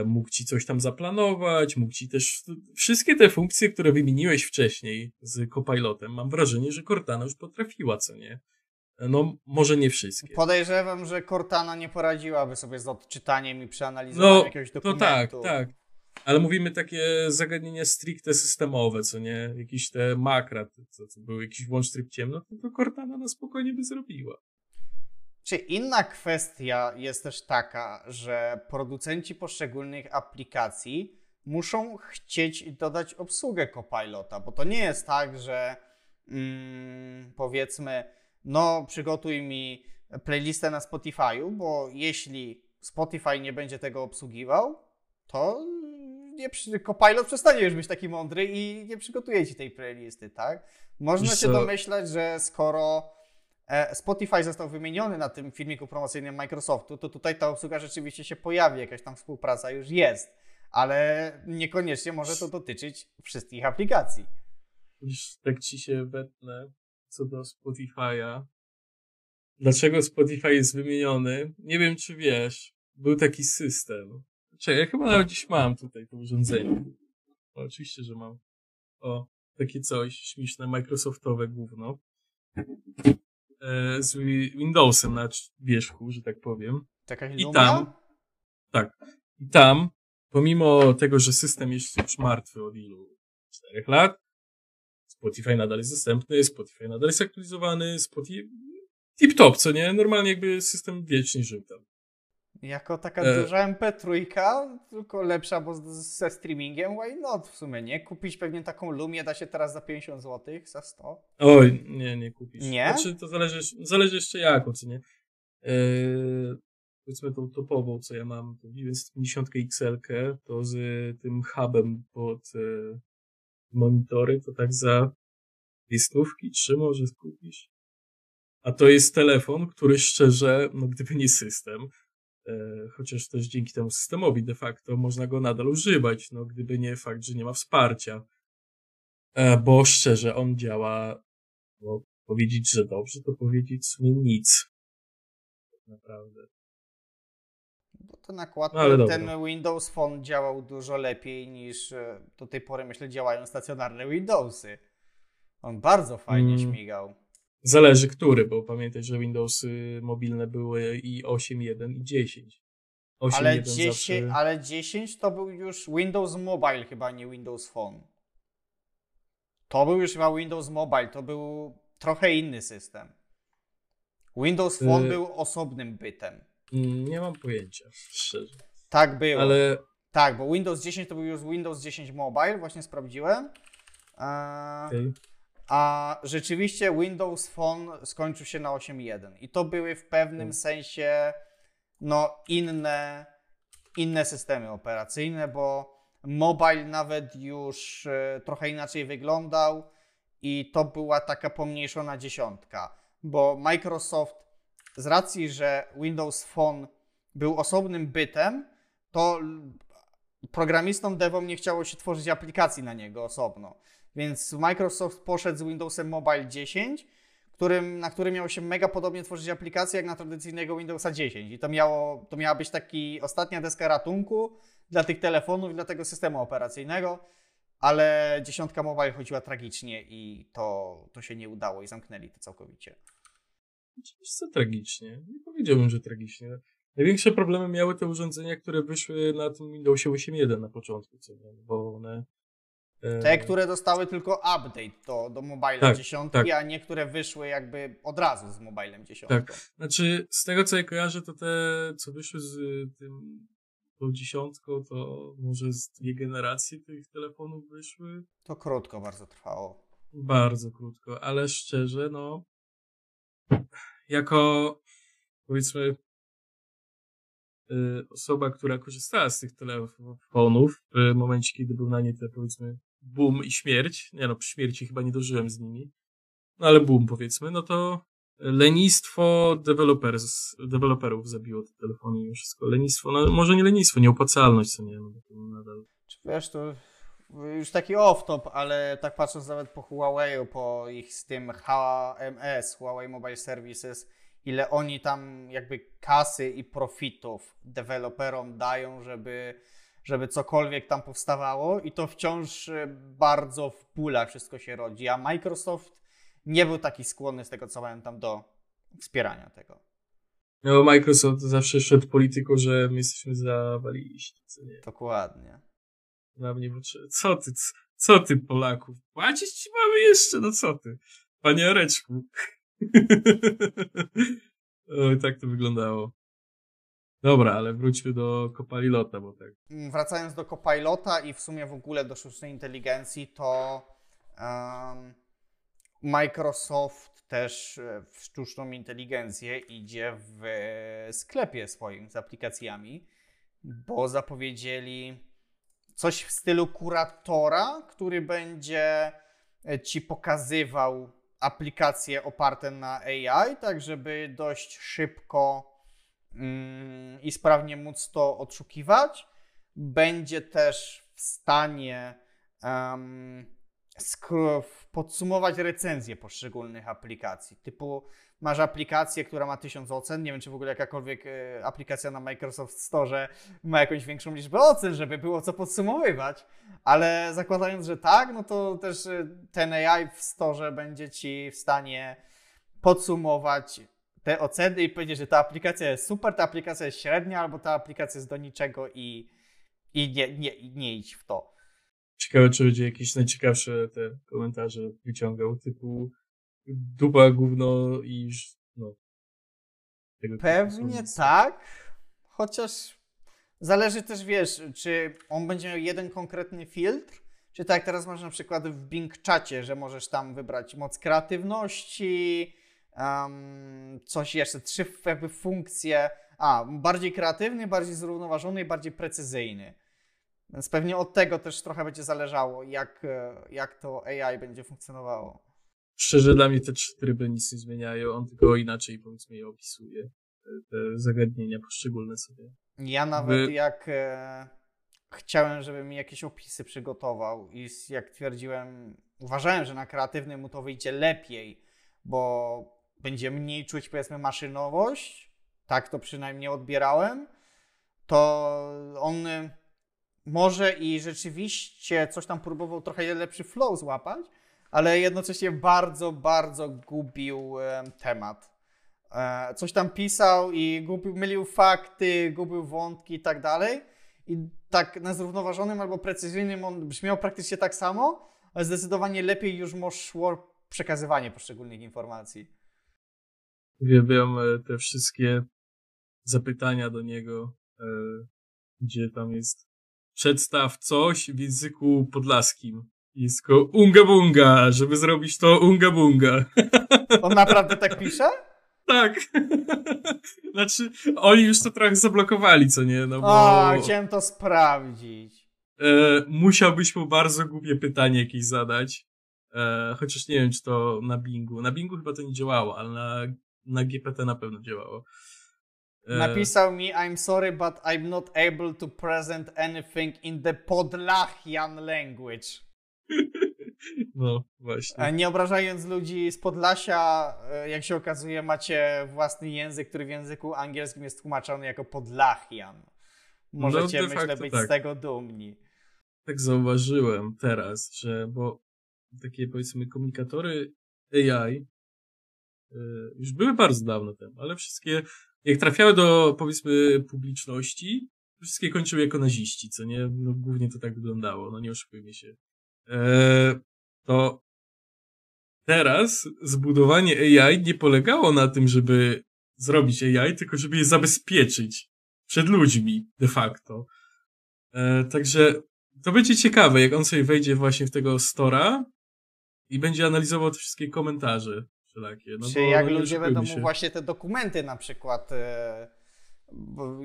mógł ci coś tam zaplanować, mógł ci też wszystkie te funkcje, które wymieniłeś wcześniej z Copilotem, mam wrażenie, że Cortana już potrafiła, co nie? No, może nie wszystkie. Podejrzewam, że Cortana nie poradziłaby sobie z odczytaniem i przeanalizowaniem No, jakiegoś dokumentu. tak, tak. Ale mówimy takie zagadnienia stricte systemowe, co nie? Jakieś te makra, to, to, to był jakiś włącz tryb ciemno, to, to Cortana na spokojnie by zrobiła. Czy inna kwestia jest też taka, że producenci poszczególnych aplikacji muszą chcieć dodać obsługę Copilota, bo to nie jest tak, że mm, powiedzmy, no przygotuj mi playlistę na Spotify'u, bo jeśli Spotify nie będzie tego obsługiwał, to nie, Copilot przestanie już być taki mądry i nie przygotuje ci tej playlisty, tak? Można Wiesz się domyślać, że skoro Spotify został wymieniony na tym filmiku promocyjnym Microsoftu, to tutaj ta obsługa rzeczywiście się pojawi, jakaś tam współpraca już jest, ale niekoniecznie może to dotyczyć wszystkich aplikacji. Tak ci się wetnę co do Spotify'a. Dlaczego Spotify jest wymieniony? Nie wiem, czy wiesz. Był taki system. Czekaj, ja chyba nawet gdzieś mam tutaj to urządzenie. O, oczywiście, że mam. O, takie coś śmieszne, Microsoftowe gówno. E, z Wi- Windowsem na wierzchu, że tak powiem. Jakaś I tam- Tak. I tam, pomimo tego, że system jest już martwy od ilu? Czterech lat, Spotify nadal jest dostępny, Spotify nadal jest aktualizowany, Spotify... Tip-top, co nie? Normalnie jakby system wiecznie żył tam. Jako taka E. duża MP3, tylko lepsza, bo ze streamingiem, why not w sumie, nie? Kupić pewnie taką Lumię da się teraz za 50 zł, za 100. Oj, nie, nie kupisz. Nie? Znaczy, to zależy, zależy jeszcze jaką, co nie? Eee, powiedzmy tą topową, co ja mam, tą 950 XL, to z tym hubem pod e, monitory, to tak za dwie stówki, trzy może kupisz. A to jest telefon, który szczerze, no gdyby nie system, e, chociaż też dzięki temu systemowi de facto można go nadal używać, no gdyby nie fakt, że nie ma wsparcia. E, bo szczerze, on działa, no powiedzieć, że dobrze, to powiedzieć w sumie nic. Tak naprawdę. Bo to nakład, No, ten dobra. Windows Phone działał dużo lepiej niż e, do tej pory, myślę, działają stacjonarne Windowsy. On bardzo fajnie Mm. śmigał. Zależy który, bo pamiętaj, że Windowsy mobilne były i 8, 1 i 10. 8, Ale 1 10, zawsze... ale 10 to był już Windows Mobile, chyba nie Windows Phone. To był już chyba Windows Mobile, to był trochę inny system. Windows Phone Y- był osobnym bytem. Nie mam pojęcia, szczerze. Tak było. Ale Tak, bo Windows 10 to był już Windows 10 Mobile, właśnie sprawdziłem. Eee, okej. A rzeczywiście Windows Phone skończył się na 8.1 i to były w pewnym Hmm. sensie no, inne, inne systemy operacyjne, bo mobile nawet już e, trochę inaczej wyglądał i to była taka pomniejszona dziesiątka, bo Microsoft z racji, że Windows Phone był osobnym bytem, to programistom devom nie chciało się tworzyć aplikacji na niego osobno. Więc Microsoft poszedł z Windowsem Mobile 10, którym, na którym miało się mega podobnie tworzyć aplikacje jak na tradycyjnego Windowsa 10. I to, miało, to miała być taki ostatnia deska ratunku dla tych telefonów i dla tego systemu operacyjnego, ale dziesiątka mobile chodziła tragicznie i to, to się nie udało i zamknęli to całkowicie. Oczywiście tragicznie. Nie powiedziałbym, że tragicznie. Największe problemy miały te urządzenia, które wyszły na tym Windowsie 8.1 na początku, co nie? Bo one... Te, które dostały tylko update do, do mobile Tak, 10, tak. a niektóre wyszły jakby od razu z mobilem 10. Tak. Znaczy, z tego co ja kojarzę, to te, co wyszły z y, tym tą dziesiątką, to może z dwie generacje tych telefonów wyszły. To krótko bardzo trwało. Bardzo krótko, ale szczerze, no. Jako powiedzmy y, osoba, która korzystała z tych telefonów w momencie, kiedy był na nie te powiedzmy boom i śmierć. Nie no, przy śmierci chyba nie dożyłem z nimi. No ale boom powiedzmy, no to lenistwo developers, deweloperów zabiło te telefony i wszystko. Lenistwo, no może nie lenistwo, nieopłacalność, co nie, no bo to nadal Czy Wiesz, to już taki off-top, ale tak patrząc nawet po Huawei'u, po ich z tym HMS, Huawei Mobile Services, ile oni tam jakby kasy i profitów deweloperom dają, żeby, żeby cokolwiek tam powstawało i to wciąż e, bardzo w pula wszystko się rodzi, a Microsoft nie był taki skłonny z tego co pamiętam do wspierania tego. No, Microsoft zawsze szedł polityką, że my jesteśmy zawaliliści, co nie? Dokładnie. Na mnie potrzeba. Co ty, co ty Polaków? Płacić ci mamy jeszcze, no co ty? Panie Areczku. Oj, tak to wyglądało. Dobra, ale wróćmy do Kopalilota, bo tak. Wracając do Copilota i w sumie w ogóle do sztucznej inteligencji, to em, Microsoft też e, w sztuczną inteligencję idzie w sklepie swoim z aplikacjami, bo zapowiedzieli coś w stylu kuratora, który będzie e, ci pokazywał aplikacje oparte na AI, tak żeby dość szybko i sprawnie móc to odszukiwać. Będzie też w stanie podsumować recenzje poszczególnych aplikacji. Typu masz aplikację, która ma 1000 ocen. Nie wiem, czy w ogóle jakakolwiek e, aplikacja na Microsoft Store ma jakąś większą liczbę ocen, żeby było co podsumowywać. Ale zakładając, że tak, no to też e, ten AI w Store będzie ci w stanie podsumować te oceny i powiedzieć, że ta aplikacja jest super, ta aplikacja jest średnia, albo ta aplikacja jest do niczego i, i nie, nie, nie idź w to. Ciekawe, czy będzie jakieś najciekawsze te komentarze wyciągał, typu dupa, gówno i no. Pewnie tak, chociaż zależy też, wiesz, czy on będzie miał jeden konkretny filtr, czy tak teraz masz na przykład w Bing Czacie, że możesz tam wybrać moc kreatywności, em, coś jeszcze, trzy jakby funkcje, a, bardziej kreatywny, bardziej zrównoważony i bardziej precyzyjny. Więc pewnie od tego też trochę będzie zależało, jak, e, jak to AI będzie funkcjonowało. Szczerze, dla mnie te trzy tryby nic nie zmieniają, on tylko inaczej powiedzmy je opisuje. Te, zagadnienia poszczególne sobie. Ja nawet Wy- jak e, chciałem, żeby mi jakieś opisy przygotował i jak twierdziłem, uważałem, że na kreatywnym mu to wyjdzie lepiej, bo będzie mniej czuć powiedzmy maszynowość, tak to przynajmniej odbierałem, to on e, może i rzeczywiście coś tam próbował trochę lepszy flow złapać, ale jednocześnie bardzo, bardzo gubił e, temat. E, coś tam pisał i gubił, mylił fakty, gubił wątki i tak dalej. I tak na zrównoważonym albo precyzyjnym on brzmiał praktycznie tak samo, ale zdecydowanie lepiej już szło przekazywanie poszczególnych informacji. Uwielbiam e, te wszystkie zapytania do niego, e, gdzie tam jest przedstaw coś w języku podlaskim. Jest tylko unga bunga, żeby zrobić to unga bunga. On naprawdę tak pisze? Tak. znaczy, oni już to trochę zablokowali, co nie? No bo... O, chciałem to sprawdzić. E, musiałbyś mu bardzo głupie pytanie jakieś zadać. E, chociaż nie wiem, czy to na Bingu. Na Bingu chyba to nie działało, ale na, na GPT na pewno działało. E... Napisał mi, I'm sorry, but I'm not able to present anything in the Podlachian language. No, właśnie. Nie obrażając ludzi z Podlasia, e, jak się okazuje, macie własny język, który w języku angielskim jest tłumaczony jako Podlachian. Możecie, no, myślę, być tak. z tego dumni. Tak zauważyłem teraz, że bo takie powiedzmy komunikatory AI e, już były bardzo dawno temu, ale wszystkie, jak trafiały do powiedzmy publiczności, wszystkie kończyły jako naziści, co nie? No głównie to tak wyglądało, no nie oszukujmy się. Eee, to teraz zbudowanie AI nie polegało na tym, żeby zrobić AI, tylko żeby je zabezpieczyć przed ludźmi de facto. E, także to będzie ciekawe, jak on sobie wejdzie właśnie w tego stora i będzie analizował te wszystkie komentarze wszelakie. No Czy jak ludzie będą mu właśnie te dokumenty na przykład e,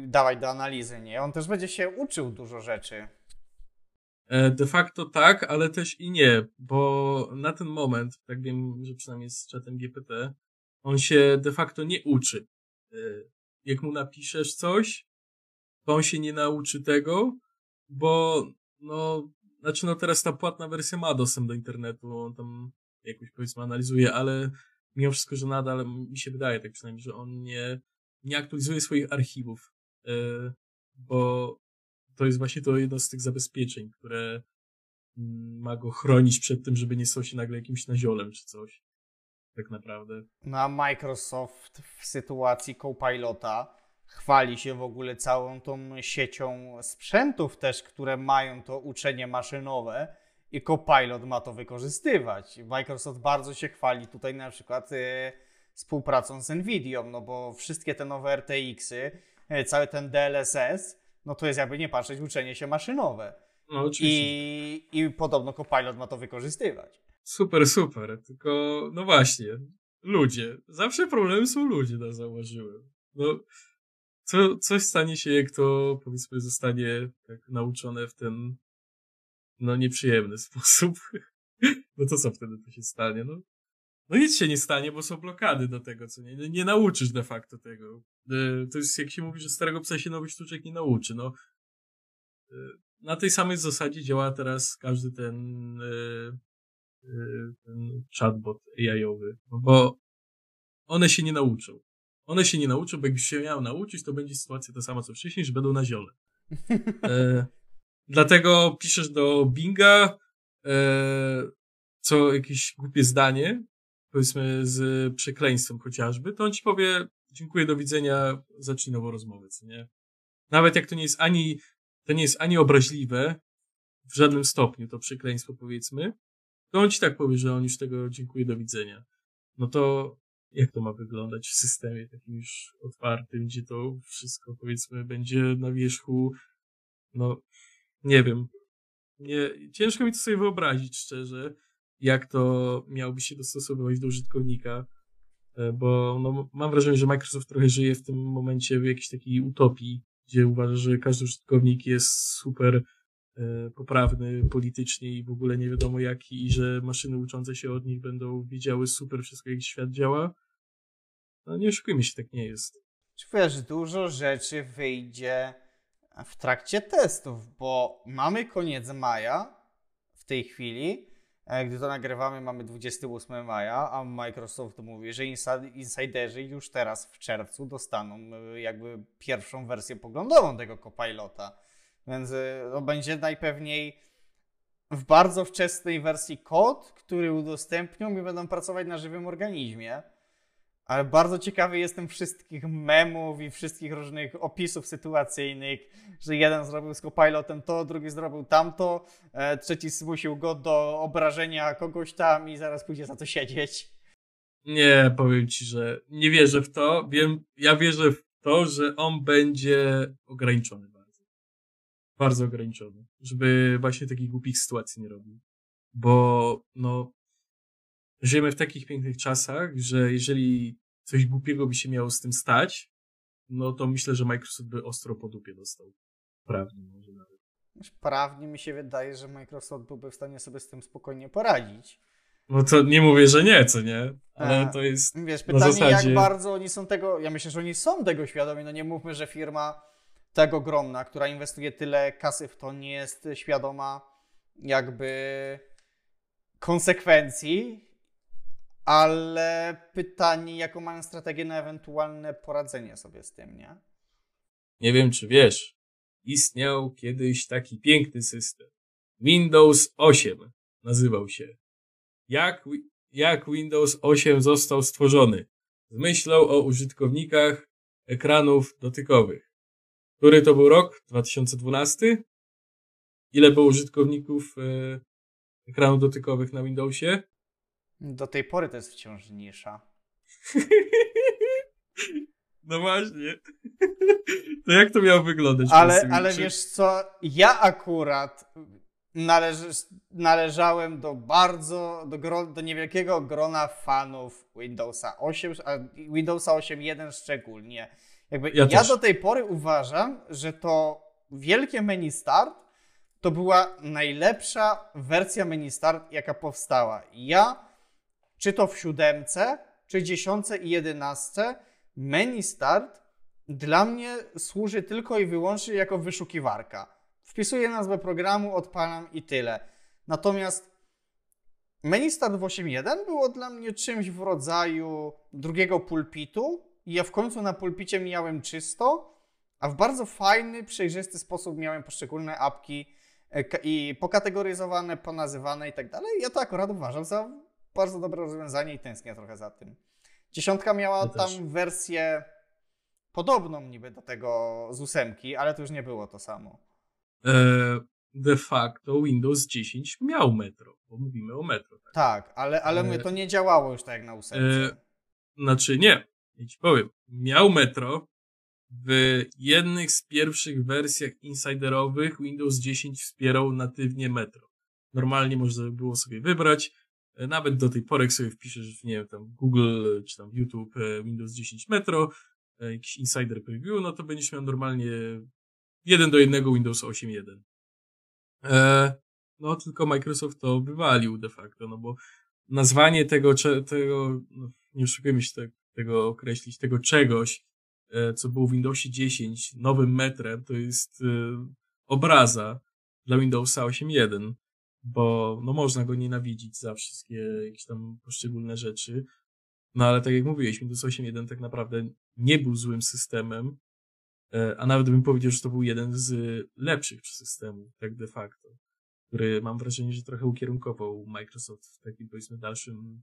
dawać do analizy, nie? On też będzie się uczył dużo rzeczy. E, de facto tak, ale też i nie, bo na ten moment, tak wiem, że przynajmniej z czatem GPT, on się de facto nie uczy. E, jak mu napiszesz coś, to on się nie nauczy tego, bo no, znaczy no teraz ta płatna wersja ma dostęp do internetu, on tam jakoś powiedzmy analizuje, ale mimo wszystko, że nadal mi się wydaje, tak przynajmniej, że on nie, nie aktualizuje swoich archiwów, e, bo to jest właśnie to jedno z tych zabezpieczeń, które mm, ma go chronić przed tym, żeby nie stał się nagle jakimś naziolem czy coś. Tak naprawdę. No a Microsoft w sytuacji Copilota chwali się w ogóle całą tą siecią sprzętów też, które mają to uczenie maszynowe i Copilot ma to wykorzystywać. Microsoft bardzo się chwali tutaj na przykład y, współpracą z Nvidią, no bo wszystkie te nowe RTX-y, y, cały ten DLSS no to jest jakby nie patrzeć uczenie się maszynowe. No oczywiście. I, I podobno Copilot ma to wykorzystywać. Super, super. Tylko, no właśnie, ludzie. Zawsze problemy są ludzie, na zauważyłem. No, co, coś stanie się, jak to, powiedzmy, zostanie tak nauczone w ten, no, nieprzyjemny sposób. No to co wtedy to się stanie? No, no nic się nie stanie, bo są blokady do tego, co nie, nie nauczysz de facto tego. E, to jest jak się mówi, że starego psa się nowy sztuczek nie nauczy. No, e, na tej samej zasadzie działa teraz każdy ten, e, ten chatbot AI-owy, no bo one się nie nauczą. One się nie nauczą, bo jakby się miały nauczyć, to będzie sytuacja ta sama co wcześniej, że będą na ziole. Dlatego piszesz do Binga e, co jakieś głupie zdanie, powiedzmy z przekleństwem chociażby, to on ci powie dziękuję, do widzenia, zacznij nową rozmowę, co nie? Nawet jak to nie jest ani, to nie jest ani obraźliwe, w żadnym stopniu to przekleństwo powiedzmy, to on ci tak powie, że on już tego dziękuję, do widzenia. No to jak to ma wyglądać w systemie takim już otwartym, gdzie to wszystko powiedzmy będzie na wierzchu, no nie wiem. Nie, ciężko mi to sobie wyobrazić szczerze, jak to miałoby się dostosowywać do użytkownika. E, bo no, mam wrażenie, że Microsoft trochę żyje w tym momencie w jakiejś takiej utopii, gdzie uważa, że każdy użytkownik jest super e, poprawny politycznie i w ogóle nie wiadomo jaki i że maszyny uczące się od nich będą wiedziały super wszystko, jak świat działa. No nie oszukujmy się, tak nie jest. Wiesz, dużo rzeczy wyjdzie w trakcie testów, bo mamy koniec maja w tej chwili, E, gdy to nagrywamy, mamy 28 maja, a Microsoft mówi, że insiderzy już teraz w czerwcu dostaną e, jakby pierwszą wersję poglądową tego Copilota. Więc e, to będzie najpewniej w bardzo wczesnej wersji kod, który udostępnią i będą pracować na żywym organizmie. Ale bardzo ciekawy jestem wszystkich memów i wszystkich różnych opisów sytuacyjnych, że jeden zrobił z copilotem to, drugi zrobił tamto, e, trzeci zmusił go do obrażenia kogoś tam i zaraz pójdzie za to siedzieć. Nie, powiem ci, że nie wierzę w to. Wiem, ja wierzę w to, że on będzie ograniczony bardzo. Bardzo ograniczony. Żeby właśnie takich głupich sytuacji nie robił. Bo, no, żyjemy w takich pięknych czasach, że jeżeli coś głupiego by się miało z tym stać, no to myślę, że Microsoft by ostro po dupie dostał. Prawnie może nawet. Prawnie mi się wydaje, że Microsoft byłby w stanie sobie z tym spokojnie poradzić. No to nie mówię, że nie, co nie? Ale to jest. Wiesz, pytanie, zasadzie... jak bardzo oni są tego. Ja myślę, że oni są tego świadomi. No nie mówmy, że firma tak ogromna, która inwestuje tyle kasy w to, nie jest świadoma jakby konsekwencji, ale pytanie, jaką mają strategię na ewentualne poradzenie sobie z tym, nie? Nie wiem, czy wiesz, istniał kiedyś taki piękny system. Windows 8 nazywał się. Jak, jak Windows 8 został stworzony? Z myślą o użytkownikach ekranów dotykowych. Który to był rok? 2012? Ile było użytkowników e, ekranów dotykowych na Windowsie? Do tej pory to jest wciąż nisza. No właśnie. To jak to miało wyglądać? Ale, ale wiesz co, ja akurat należy, należałem do bardzo, do, do niewielkiego grona fanów Windowsa 8, a Windowsa 8.1 szczególnie. Jakby ja, ja do tej pory uważam, że to wielkie menu start to była najlepsza wersja menu start, jaka powstała. Ja czy to w siódemce, czy dziesiątce i jedenastce, menu start dla mnie służy tylko i wyłącznie jako wyszukiwarka. Wpisuję nazwę programu, odpalam i tyle. Natomiast menu start w 8.1 było dla mnie czymś w rodzaju drugiego pulpitu. Ja w końcu na pulpicie miałem czysto, a w bardzo fajny, przejrzysty sposób miałem poszczególne apki e, i pokategoryzowane, ponazywane i tak dalej. Ja to akurat uważam za bardzo dobre rozwiązanie i tęsknię trochę za tym. Dziesiątka miała tam wersję podobną niby do tego z ósemki, ale to już nie było to samo. E, de facto Windows 10 miał Metro, bo mówimy o Metro. Tak, tak ale, ale e, to nie działało już tak jak na ósemce. E, znaczy nie, ja ci powiem. Miał Metro, w jednych z pierwszych wersjach insiderowych Windows 10 wspierał natywnie Metro. Normalnie można było sobie wybrać, nawet do tej pory, jak sobie wpiszesz, nie wiem, tam Google czy tam YouTube e, Windows 10 Metro, e, jakiś insider preview, no to będziesz miał normalnie jeden do jednego Windows 8.1. E, no tylko Microsoft to wywalił de facto, no bo nazwanie tego, tego no, nie oszukujmy się tego określić, tego czegoś, co było w Windowsie 10 nowym metrem, to jest obraza dla Windowsa 8.1 bo no można go nienawidzić za wszystkie jakieś tam poszczególne rzeczy. No ale tak jak mówiłeś, Windows 8.1 tak naprawdę nie był złym systemem, e, a nawet bym powiedział, że to był jeden z lepszych systemów, tak de facto, który mam wrażenie, że trochę ukierunkował Microsoft w takim powiedzmy dalszym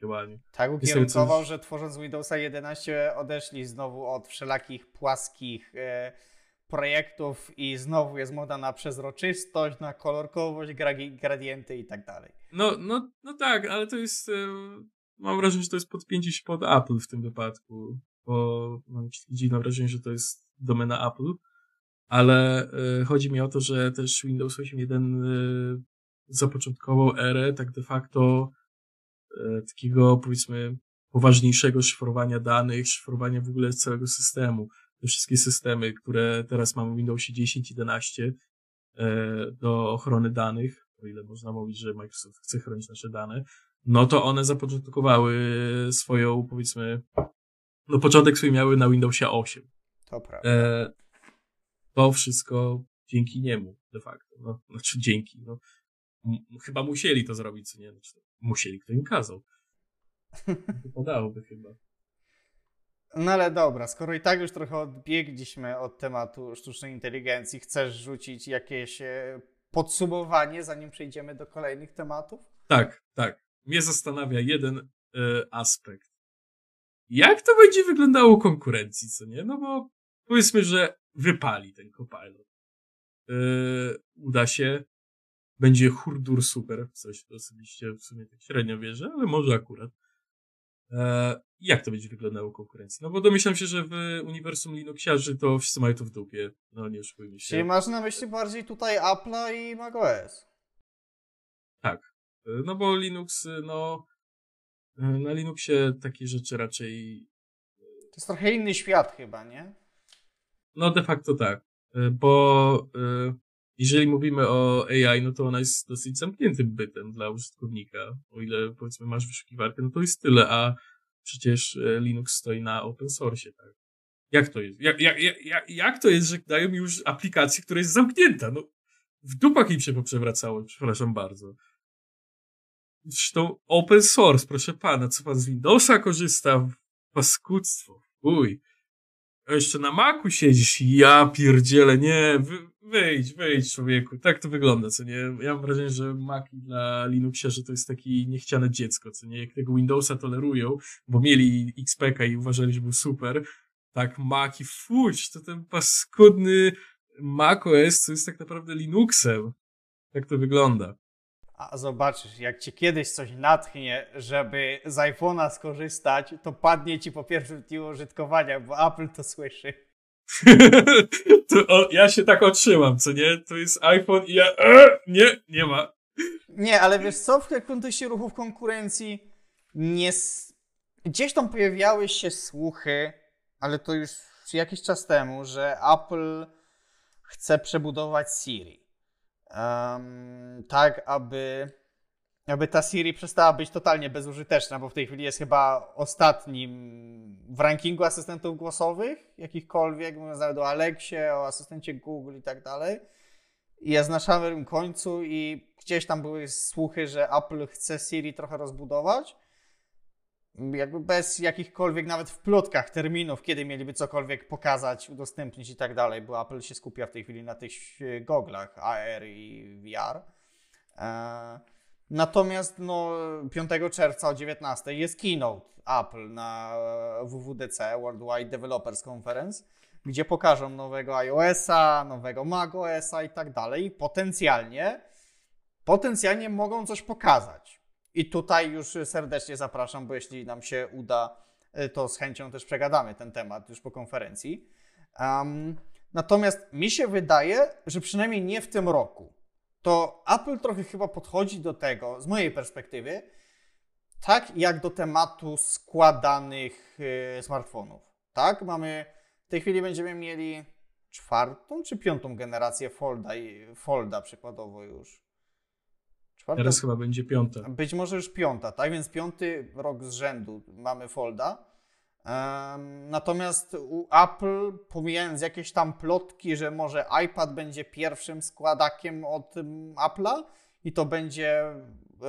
działaniu. Tak ukierunkował, coś... że tworząc Windowsa 11 odeszli znowu od wszelakich płaskich e, projektów i znowu jest moda na przezroczystość, na kolorkowość, gradienty i tak dalej. No, no, no tak, ale to jest, e, mam wrażenie, że to jest podpięcie się pod Apple w tym wypadku, bo mam dziwne wrażenie, że to jest domena Apple, ale e, chodzi mi o to, że też Windows 8.1 e, zapoczątkował erę tak de facto takiego powiedzmy poważniejszego szyfrowania danych, szyfrowania w ogóle całego systemu te wszystkie systemy, które teraz mamy w Windowsie 10 i 11 e, do ochrony danych, o ile można mówić, że Microsoft chce chronić nasze dane, no to one zapoczątkowały swoją, powiedzmy, no początek swój miały na Windowsie 8. To prawda. E, to wszystko dzięki niemu, de facto. No, znaczy dzięki. No, chyba musieli to zrobić, co nie? Znaczy, musieli, kto im kazał. Wypadałoby chyba. No ale dobra, skoro i tak już trochę odbiegliśmy od tematu sztucznej inteligencji, chcesz rzucić jakieś e, podsumowanie, zanim przejdziemy do kolejnych tematów? Tak, tak. Mnie zastanawia jeden y, aspekt. jak to będzie wyglądało konkurencji, co nie? No bo powiedzmy, że wypali ten Copilot. Yy, uda się, będzie hurdur super, coś osobiście w sumie tak średnio wierzę, ale może akurat. E, jak to będzie wyglądało konkurencji? No bo domyślam się, że w uniwersum Linuxiarzy to wszyscy mają to w dupie. No nie oszukujmy się. Czyli masz na myśli bardziej tutaj Apple'a i macOS. Tak. E, no bo Linux, e, no na Linuxie takie rzeczy raczej... To jest trochę inny świat chyba, nie? No de facto tak. Bo jeżeli mówimy o AI, no to ona jest dosyć zamkniętym bytem dla użytkownika. O ile powiedzmy masz wyszukiwarkę, no to jest tyle, a przecież e, Linux stoi na open source, tak? Jak to jest? Jak, jak, jak, jak to jest, że dają mi już aplikację, która jest zamknięta? No, w dupach im się poprzewracało, przepraszam bardzo. Zresztą open source, proszę pana, co pan z Windowsa korzysta? Paskudztwo, uj. A jeszcze na Macu siedzisz, ja pierdzielę, nie, wy, wyjdź, wyjdź człowieku. Tak to wygląda, co nie? Ja mam wrażenie, że Mac dla Linuxia, że to jest taki niechciane dziecko, co nie? Jak tego Windowsa tolerują, bo mieli XPK i uważali, że był super, tak Mac i fuć, to ten paskudny Mac OS, to jest tak naprawdę Linuxem. Tak to wygląda. A zobaczysz, jak cię kiedyś coś natchnie, żeby z iPhone'a skorzystać, to padnie ci po pierwszym dniu użytkowania, bo Apple to słyszy. o, ja się tak otrzymam, co nie? To jest iPhone i ja. E, nie, nie ma. Nie, ale wiesz co, w kontekście ruchów konkurencji nie. Gdzieś tam pojawiały się słuchy, ale to już jakiś czas temu, że Apple chce przebudować Siri. Um, tak, aby, aby ta Siri przestała być totalnie bezużyteczna, bo w tej chwili jest chyba ostatnim w rankingu asystentów głosowych, jakichkolwiek, mówiąc nawet o Alexie, o asystencie Google i tak dalej. Jest na szarym końcu i gdzieś tam były słuchy, że Apple chce Siri trochę rozbudować jakby bez jakichkolwiek nawet w plotkach terminów, kiedy mieliby cokolwiek pokazać, udostępnić i tak dalej, bo Apple się skupia w tej chwili na tych goglach AR i VR. E, natomiast no, 5 czerwca o 19 jest keynote Apple na WWDC, Worldwide Developers Conference, gdzie pokażą nowego iOS-a, nowego macOS-a i tak dalej. I potencjalnie, potencjalnie mogą coś pokazać. I tutaj już serdecznie zapraszam, bo jeśli nam się uda, y, to z chęcią też przegadamy ten temat już po konferencji. Um, natomiast mi się wydaje, że przynajmniej nie w tym roku. To Apple trochę chyba podchodzi do tego, z mojej perspektywy, tak jak do tematu składanych y, smartfonów. Tak, mamy w tej chwili będziemy mieli czwartą czy piątą generację Folda, Folda przykładowo już. Czwarta? Teraz chyba będzie piąta. Być może już piąta, tak? Więc piąty rok z rzędu mamy Folda. Natomiast Apple, pomijając jakieś tam plotki, że może iPad będzie pierwszym składakiem od um, Apple'a i to będzie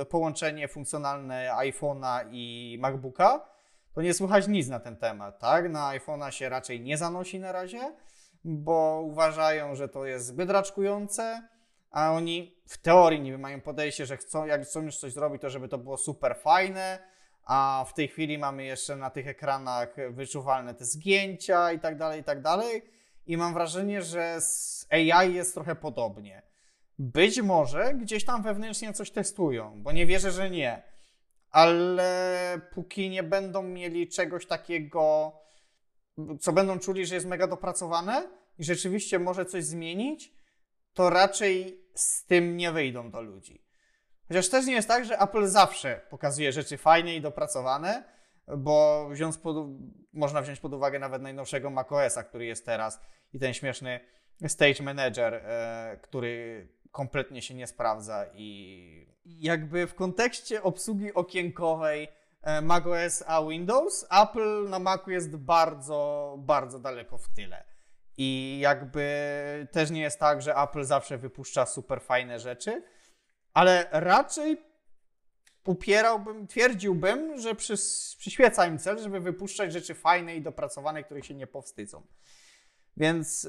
połączenie funkcjonalne iPhone'a i MacBooka, to nie słychać nic na ten temat, tak? Na iPhone'a się raczej nie zanosi na razie, bo uważają, że to jest zbyt raczkujące a oni w teorii niby mają podejście, że chcą, jak chcą już coś zrobić, to żeby to było super fajne, a w tej chwili mamy jeszcze na tych ekranach wyczuwalne te zgięcia i tak dalej, i tak dalej. I mam wrażenie, że z AI jest trochę podobnie. Być może gdzieś tam wewnętrznie coś testują, bo nie wierzę, że nie. Ale póki nie będą mieli czegoś takiego, co będą czuli, że jest mega dopracowane i rzeczywiście może coś zmienić, to raczej z tym nie wyjdą do ludzi. Chociaż też nie jest tak, że Apple zawsze pokazuje rzeczy fajne i dopracowane, bo pod, można wziąć pod uwagę nawet najnowszego macOSa, który jest teraz i ten śmieszny Stage Manager, e, który kompletnie się nie sprawdza i jakby w kontekście obsługi okienkowej e, macOS a Windows, Apple na Macu jest bardzo, bardzo daleko w tyle. I jakby też nie jest tak, że Apple zawsze wypuszcza super fajne rzeczy, ale raczej upierałbym, twierdziłbym, że przys, przyświeca im cel, żeby wypuszczać rzeczy fajne i dopracowane, których się nie powstydzą. Więc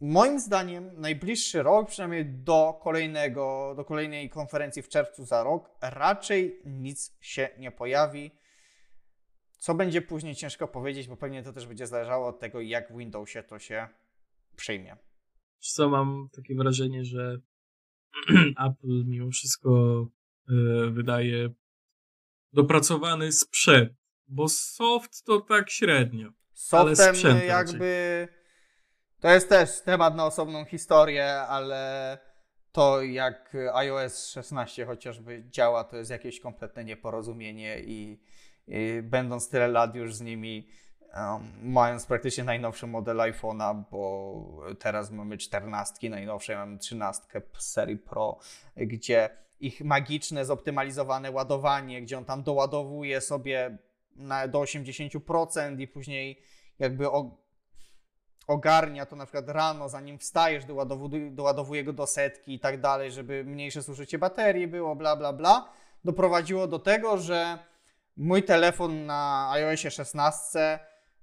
moim zdaniem najbliższy rok, przynajmniej do kolejnego, do kolejnej konferencji w czerwcu za rok, raczej nic się nie pojawi. Co będzie później, ciężko powiedzieć, bo pewnie to też będzie zależało od tego, jak w Windowsie to się przyjmie. Co mam takie wrażenie, że Apple mimo wszystko e, wydaje dopracowany sprzęt, bo soft to tak średnio. Softem jakby to jest też temat na osobną historię, ale to jak iOS 16 chociażby działa, to jest jakieś kompletne nieporozumienie i, i będąc tyle lat już z nimi, mając praktycznie najnowszy model iPhone'a, bo teraz mamy 14 najnowsze, mamy 13 serii Pro, gdzie ich magiczne, zoptymalizowane ładowanie, gdzie on tam doładowuje sobie na, do 80% i później jakby ogarnia to na przykład rano, zanim wstajesz, doładowuje, doładowuje go do setki i tak dalej, żeby mniejsze zużycie baterii było, bla, bla, bla, doprowadziło do tego, że mój telefon na iOSie 16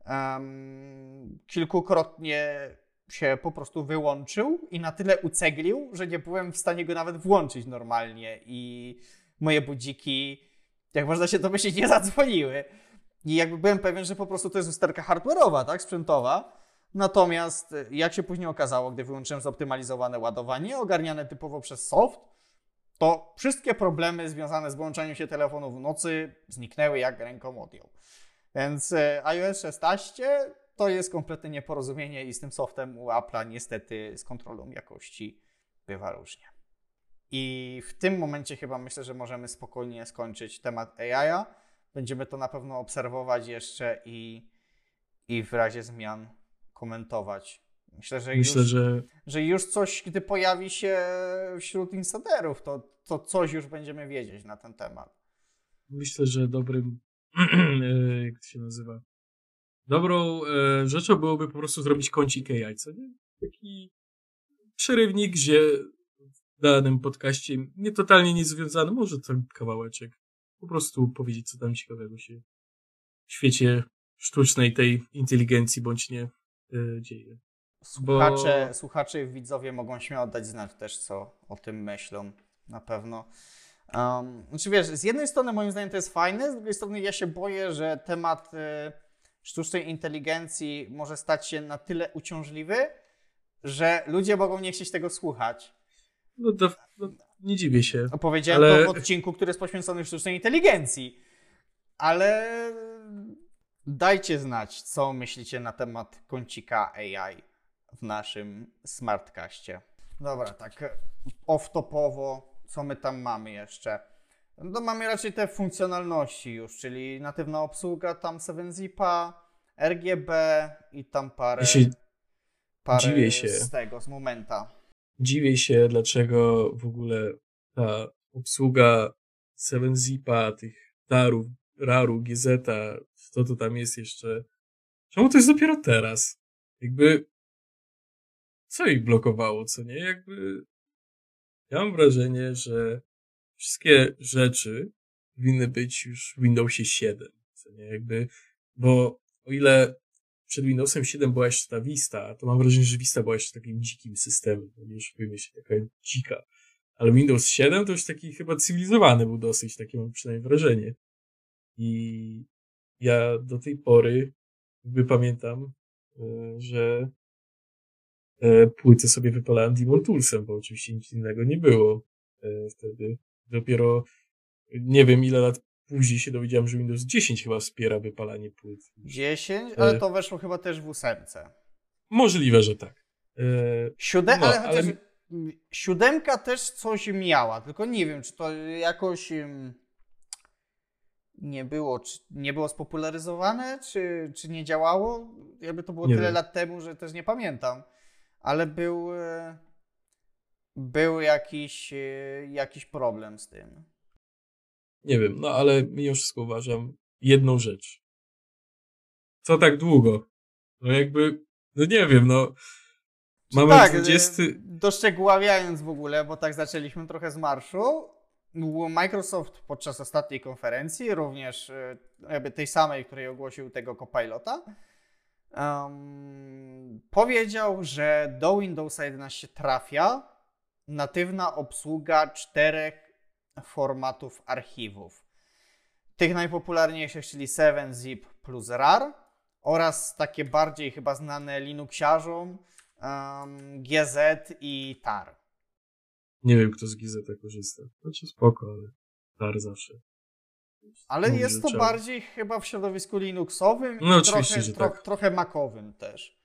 um, kilkukrotnie się po prostu wyłączył i na tyle uceglił, że nie byłem w stanie go nawet włączyć normalnie i moje budziki, jak można się domyślić, nie zadzwoniły. I jakby byłem pewien, że po prostu to jest usterka hardware'owa, tak, sprzętowa. Natomiast y, jak się później okazało, gdy wyłączyłem zoptymalizowane ładowanie, ogarniane typowo przez soft, to wszystkie problemy związane z włączaniem się telefonu w nocy zniknęły jak ręką odjął. Więc y, iOS 16 to jest kompletne nieporozumienie i z tym softem u Apple'a niestety z kontrolą jakości bywa różnie. I w tym momencie chyba myślę, że możemy spokojnie skończyć temat AI. Będziemy to na pewno obserwować jeszcze i, i w razie zmian komentować. Myślę, że, Myślę, już, że... że już coś, gdy pojawi się wśród insiderów, to, to coś już będziemy wiedzieć na ten temat. Myślę, że dobrym, e, jak to się nazywa, dobrą e, rzeczą byłoby po prostu zrobić kącik AI, co nie? Taki przerywnik, gdzie w danym podcaście nie totalnie niezwiązany, może ten kawałeczek, po prostu powiedzieć, co tam ciekawego się w świecie sztucznej tej inteligencji, bądź nie, yy, dzieje. Słuchacze, Bo... słuchacze i widzowie mogą śmiało dać znać też, co o tym myślą. Na pewno. Um, znaczy wiesz, z jednej strony moim zdaniem to jest fajne, z drugiej strony ja się boję, że temat y, sztucznej inteligencji może stać się na tyle uciążliwy, że ludzie mogą nie chcieć tego słuchać. No to no, nie dziwię się. Opowiedziałem ale... to w odcinku, który jest poświęcony sztucznej inteligencji. Ale Dajcie znać, co myślicie na temat kącika AI w naszym smartcaście. Dobra, tak off-topowo, co my tam mamy jeszcze? No mamy raczej te funkcjonalności już, czyli natywna obsługa, tam 7zipa, RGB i tam parę, parę dziwię się. z tego, z momenta. Dziwię się, dlaczego w ogóle ta obsługa 7zipa, tych tarów, raru, GZ, co to tam jest jeszcze. Czemu to jest dopiero teraz? Jakby. Co ich blokowało, co nie? Jakby. Ja mam wrażenie, że wszystkie rzeczy powinny być już w Windowsie 7, co nie? Jakby. Bo o ile przed Windowsem 7 była jeszcze ta Vista, to mam wrażenie, że Vista była jeszcze takim dzikim systemem, nie już się taka dzika. Ale Windows 7 to już taki chyba cywilizowany był dosyć, takie mam przynajmniej wrażenie. I ja do tej pory jakby pamiętam, e, że płyty sobie wypalałem Demon Toolsem, bo oczywiście nic innego nie było e, wtedy. Dopiero nie wiem ile lat później się dowiedziałem, że Windows 10 chyba wspiera wypalanie płyt. 10? Ale to weszło chyba też w ósemce. Możliwe, że tak. Siódem, no, ale, ale... siódemka też coś miała, tylko nie wiem, czy to jakoś nie było, czy nie było spopularyzowane, czy, czy nie działało. Jakby to było nie tyle wiem. lat temu, że też nie pamiętam. Ale był, e, był jakiś, e, jakiś problem z tym. Nie wiem, no ale mimo wszystko uważam jedną rzecz. Co tak długo? No jakby, no nie wiem, no. Mamy tak, 20. E, doszczegóławiając w ogóle, bo tak zaczęliśmy trochę z marszu. Microsoft podczas ostatniej konferencji, również jakby tej samej, której ogłosił tego Copilota, um, powiedział, że do Windowsa 11 trafia natywna obsługa czterech formatów archiwów. tych najpopularniejszych, czyli 7-zip plus RAR oraz takie bardziej chyba znane Linuxiarzom um, GZ i TAR. Nie wiem, kto z GZ korzysta. Znaczy spoko, ale TAR zawsze. Ale Mówi, jest to trzeba. bardziej chyba w środowisku Linuxowym No i trochę, tro, tak. trochę Macowym też.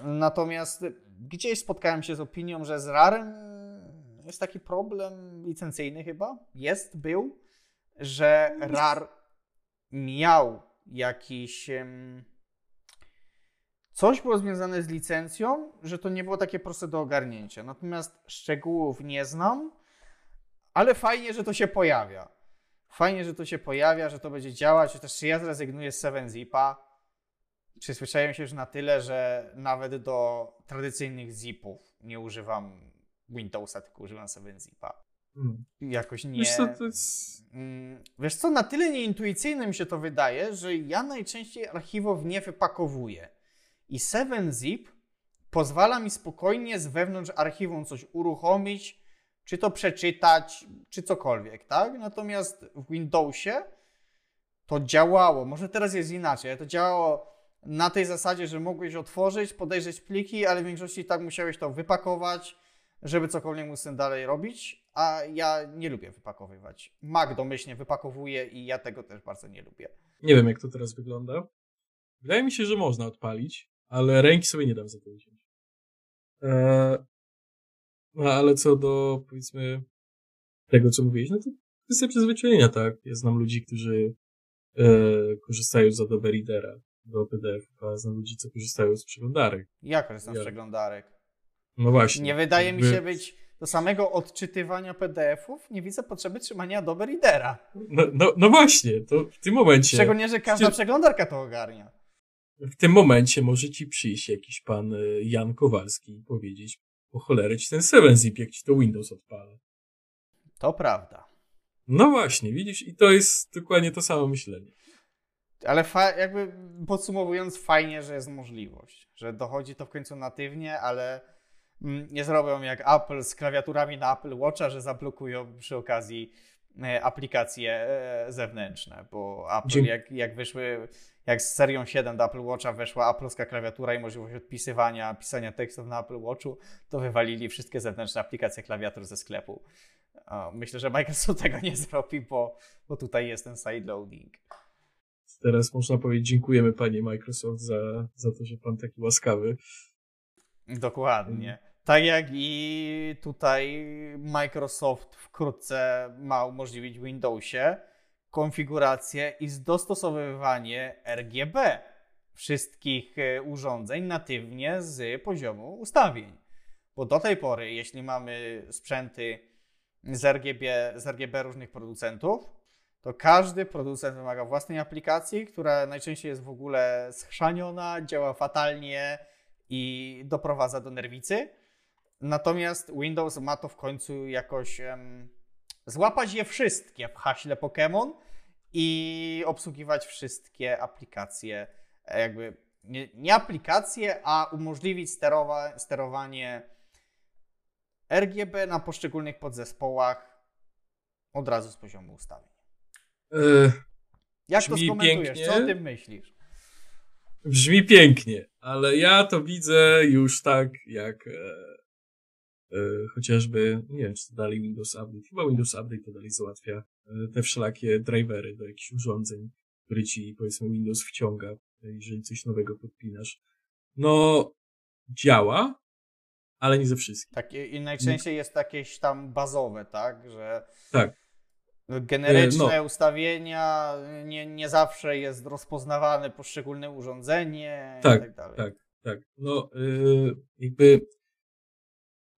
Natomiast gdzieś spotkałem się z opinią, że z RARem jest taki problem licencyjny chyba, jest, był, że RAR miał jakiś... Coś było związane z licencją, że to nie było takie proste do ogarnięcia. Natomiast szczegółów nie znam, ale fajnie, że to się pojawia. Fajnie, że to się pojawia, że to będzie działać. Chociaż czy ja zrezygnuję z 7-zipa? Przyzwyczaiłem się już na tyle, że nawet do tradycyjnych zipów nie używam Windowsa, tylko używam 7-zipa. Hmm. Jakoś nie. Wiesz co, jest... Mm, Wiesz co, na tyle nieintuicyjne mi się to wydaje, że ja najczęściej archiwów nie wypakowuję. I 7-zip pozwala mi spokojnie z wewnątrz archiwum coś uruchomić, czy to przeczytać, czy cokolwiek, tak? Natomiast w Windowsie to działało, może teraz jest inaczej, ale to działało na tej zasadzie, że mogłeś otworzyć, podejrzeć pliki, ale w większości tak musiałeś to wypakować, żeby cokolwiek móc tym dalej robić, a ja nie lubię wypakowywać. Mac domyślnie wypakowuje i ja tego też bardzo nie lubię. Nie wiem, jak to teraz wygląda. Wydaje mi się, że można odpalić, ale ręki sobie nie dam za to uciąć. Eee, no, ale co do, powiedzmy, tego, co mówiłeś, no to kwestia przyzwyczajenia, tak? Ja znam ludzi, którzy e, korzystają z Adobe Readera do PDF, a znam ludzi, co korzystają z przeglądarek. Ja korzystam z Ja. przeglądarek. No właśnie. Nie wydaje mi Jakby- się być do samego odczytywania PDF-ów, nie widzę potrzeby trzymania Adobe Readera. No, no, no właśnie, to w tym momencie... Szczególnie, że każda Przecież- przeglądarka to ogarnia. w tym momencie może ci przyjść jakiś pan y, Jan Kowalski i powiedzieć, po cholerę ci ten 7-zip, jak ci to Windows odpala. To prawda. No właśnie, widzisz, i to jest dokładnie to samo myślenie. Ale jakby podsumowując, fajnie, że jest możliwość, że dochodzi to w końcu natywnie, ale mm, nie zrobią jak Apple z klawiaturami na Apple Watcha, że zablokują przy okazji aplikacje e, zewnętrzne, bo Apple Dzięki. jak, jak wyszły, jak z serią 7 do Apple Watcha weszła applowska klawiatura i możliwość odpisywania, pisania tekstów na Apple Watchu, to wywalili wszystkie zewnętrzne aplikacje klawiatur ze sklepu. Myślę, że Microsoft tego nie zrobi, bo, bo tutaj jest ten sideloading. Teraz można powiedzieć, dziękujemy panie Microsoft za, za to, że pan taki łaskawy. Dokładnie. Tak jak i tutaj Microsoft wkrótce ma umożliwić Windowsie konfigurację i dostosowywanie RGB wszystkich e, urządzeń natywnie z poziomu ustawień. Bo do tej pory, jeśli mamy sprzęty z RGB, z RGB różnych producentów, to każdy producent wymaga własnej aplikacji, która najczęściej jest w ogóle schrzaniona, działa fatalnie i doprowadza do nerwicy. Natomiast Windows ma to w końcu jakoś em, złapać je wszystkie w haśle Pokémon i obsługiwać wszystkie aplikacje, e, jakby nie, nie aplikacje, a umożliwić sterowa, sterowanie RGB na poszczególnych podzespołach od razu z poziomu ustawień. E, Jak to skomentujesz? pięknie. Co o tym myślisz? brzmi pięknie, ale ja to widzę już tak, jak e, chociażby, nie wiem, czy to dalej Windows Update, chyba Windows Update to dalej załatwia e, te wszelakie drivery do jakichś urządzeń, które ci, powiedzmy, Windows wciąga, e, jeżeli coś nowego podpinasz. No, działa, ale nie ze wszystkim. Tak, i najczęściej jest jakieś tam bazowe, tak? Że Tak. generyczne E, no. ustawienia, nie, nie zawsze jest rozpoznawane poszczególne urządzenie Tak, i tak dalej. tak. Tak, no yy, jakby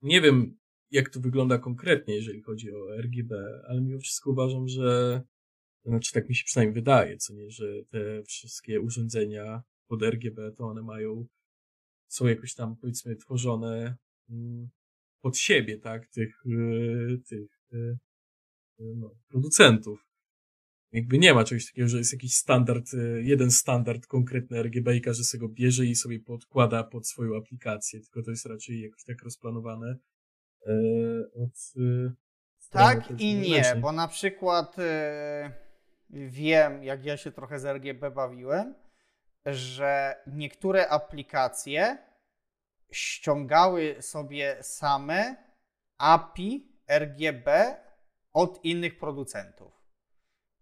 nie wiem, jak to wygląda konkretnie, jeżeli chodzi o RGB, ale mimo wszystko uważam, że znaczy tak mi się przynajmniej wydaje, co nie, że te wszystkie urządzenia pod RGB to one mają, są jakoś tam powiedzmy tworzone mm, pod siebie, tak, tych, yy, tych yy, no, producentów. Jakby nie ma czegoś takiego, że jest jakiś standard, e, jeden standard konkretny RGB i każdy sobie go bierze i sobie podkłada pod swoją aplikację, tylko to jest raczej jakoś tak rozplanowane e, od e, Tak i nie, bo na przykład wiem, jak ja się trochę z RGB bawiłem, że niektóre aplikacje ściągały sobie same API RGB od innych producentów.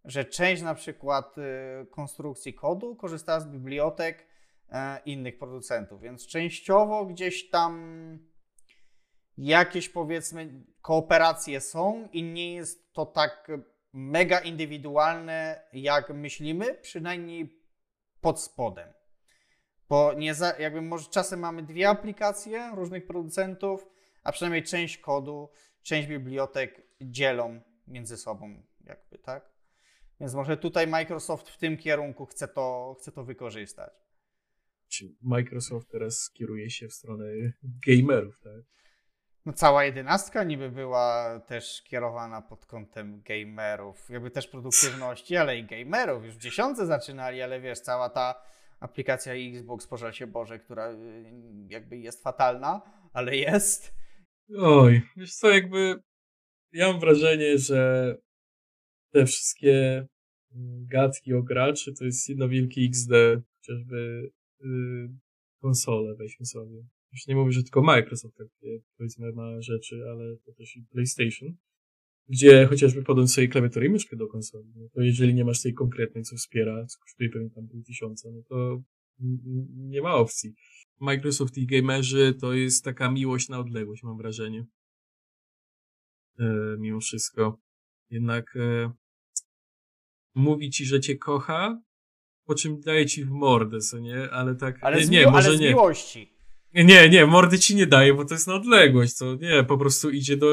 Że część na przykład y, konstrukcji kodu korzystała z bibliotek e, innych producentów, więc częściowo gdzieś tam jakieś powiedzmy kooperacje są i nie jest to tak mega indywidualne, jak myślimy, przynajmniej pod spodem. Bo nie za, jakby może czasem mamy dwie aplikacje różnych producentów, a przynajmniej część kodu, część bibliotek dzielą między sobą, jakby, tak? Więc może tutaj Microsoft w tym kierunku chce to, chce to wykorzystać. Czy Microsoft teraz kieruje się w stronę gamerów, tak? No cała jedenastka niby była też kierowana pod kątem gamerów, jakby też produktywności, ale i gamerów. Już w dziesiątce zaczynali, ale wiesz, cała ta aplikacja Xbox, pożal się Boże, która y, jakby jest fatalna, ale jest. Oj, wiesz co, jakby ja mam wrażenie, że te wszystkie gadki o graczy to jest jedno wielkie XD, chociażby yy, konsole weźmy sobie. Już nie mówię, że tylko Microsoft takie powiedzmy ma rzeczy, ale to też i PlayStation, gdzie chociażby podąć sobie klawiaturę i myszkę do konsoli. No to jeżeli nie masz tej konkretnej, co wspiera, co kosztuje pewnie tam pół tysiąca, no to nie ma opcji. Microsoft i gamerzy to jest taka miłość na odległość, mam wrażenie. E, mimo wszystko. Jednak e, mówi ci, że cię kocha, po czym daje ci w mordę, co nie? Ale tak. Ale nie, nie może ale z nie. miłości. Nie, nie, mordy ci nie daje, bo to jest na odległość, co nie, po prostu idzie do,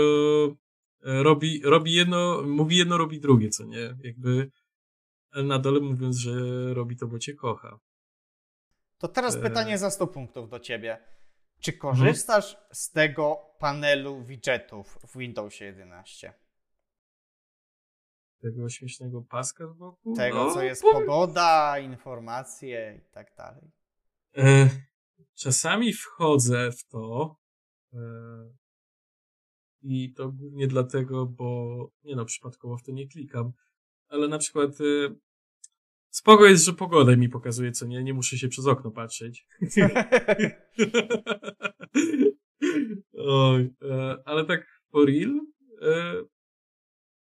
e, robi, robi jedno, mówi jedno, robi drugie, co nie, jakby na dole mówiąc, że robi to, bo cię kocha. To teraz E. pytanie za 100 punktów do ciebie. Czy korzystasz z tego panelu widgetów w Windowsie 11? Tego śmiesznego paska z boku? Tego, No, co jest powiem- pogoda, informacje i tak dalej. E, czasami wchodzę w to e, i to głównie dlatego, bo nie no, przypadkowo w to nie klikam, ale na przykład e, spoko jest, że pogodę mi pokazuje, co nie, nie muszę się przez okno patrzeć. Oj, e, ale tak for real?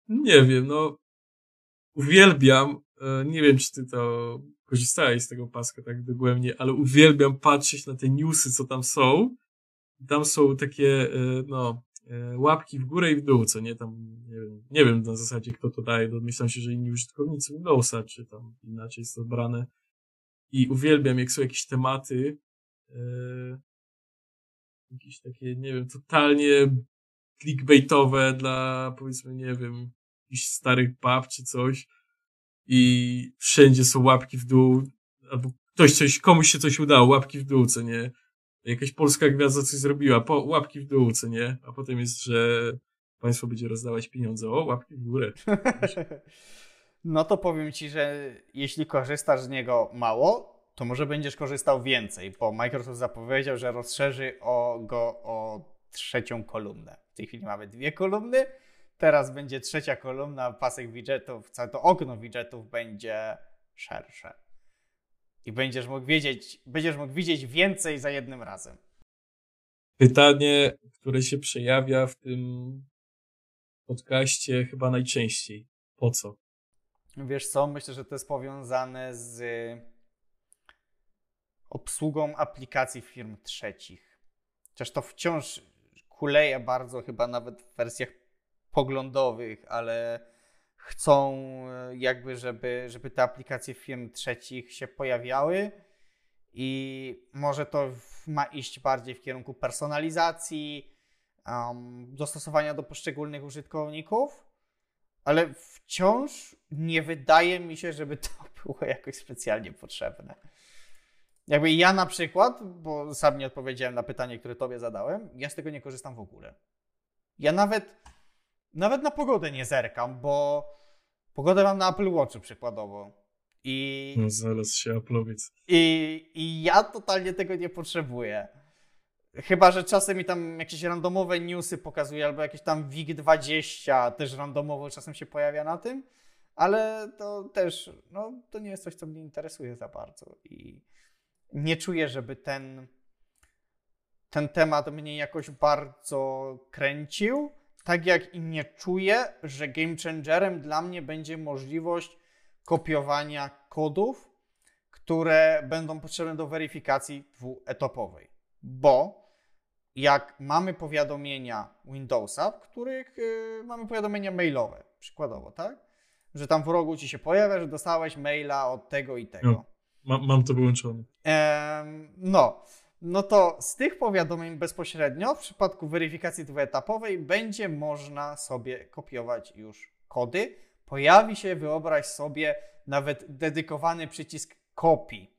Nie wiem, no uwielbiam, e, nie wiem czy ty to korzystałeś z tego paska tak dogłębnie, ale uwielbiam patrzeć na te newsy, co tam są. Tam są takie, e, no, e, łapki w górę i w dół, co nie tam, nie wiem, nie wiem na zasadzie kto to daje, domyślam się, że inni użytkownicy Windowsa, czy tam inaczej jest to brane. I uwielbiam, jak są jakieś tematy, e, jakieś takie, nie wiem, totalnie clickbaitowe dla, powiedzmy, nie wiem, jakichś starych bab czy coś i wszędzie są łapki w dół, albo ktoś coś, komuś się coś udało, łapki w dół, co nie? Jakaś polska gwiazda coś zrobiła, po, łapki w dół, co nie? A potem jest, że państwo będzie rozdawać pieniądze, o, łapki w górę. No to powiem ci, że jeśli korzystasz z niego mało, to może będziesz korzystał więcej, bo Microsoft zapowiedział, że rozszerzy o go o trzecią kolumnę. W tej chwili mamy dwie kolumny, teraz będzie trzecia kolumna, pasek widgetów, całe to okno widgetów będzie szersze. I będziesz mógł wiedzieć, będziesz mógł widzieć więcej za jednym razem. Pytanie, które się przejawia w tym podcaście chyba najczęściej. Po co? Wiesz co, myślę, że to jest powiązane z obsługą aplikacji firm trzecich. Chociaż to wciąż kuleje bardzo, chyba nawet w wersjach poglądowych, ale chcą e, jakby, żeby, żeby te aplikacje firm trzecich się pojawiały i może to ma iść bardziej w kierunku personalizacji, um, dostosowania do poszczególnych użytkowników, ale wciąż nie wydaje mi się, żeby to było jakoś specjalnie potrzebne. Jakby ja na przykład, bo sam nie odpowiedziałem na pytanie, które tobie zadałem, ja z tego nie korzystam w ogóle. Ja nawet, nawet na pogodę nie zerkam, bo pogodę mam na Apple Watchu przykładowo. I, No, zaraz się aplowiec. i, I ja totalnie tego nie potrzebuję. Chyba, że czasem mi tam jakieś randomowe newsy pokazuje, albo jakieś tam WIG20 też randomowo czasem się pojawia na tym, ale to też, no, to nie jest coś, co mnie interesuje za bardzo i nie czuję, żeby ten, ten temat mnie jakoś bardzo kręcił, tak jak i nie czuję, że game changerem dla mnie będzie możliwość kopiowania kodów, które będą potrzebne do weryfikacji dwuetapowej. Bo jak mamy powiadomienia Windowsa, w których yy, mamy powiadomienia mailowe, przykładowo, tak? Że tam w rogu ci się pojawia, że dostałeś maila od tego i tego. No, mam, mam to wyłączone. Ehm, no, no to z tych powiadomień bezpośrednio w przypadku weryfikacji dwuetapowej będzie można sobie kopiować już kody. Pojawi się, wyobraź sobie, nawet dedykowany przycisk kopii.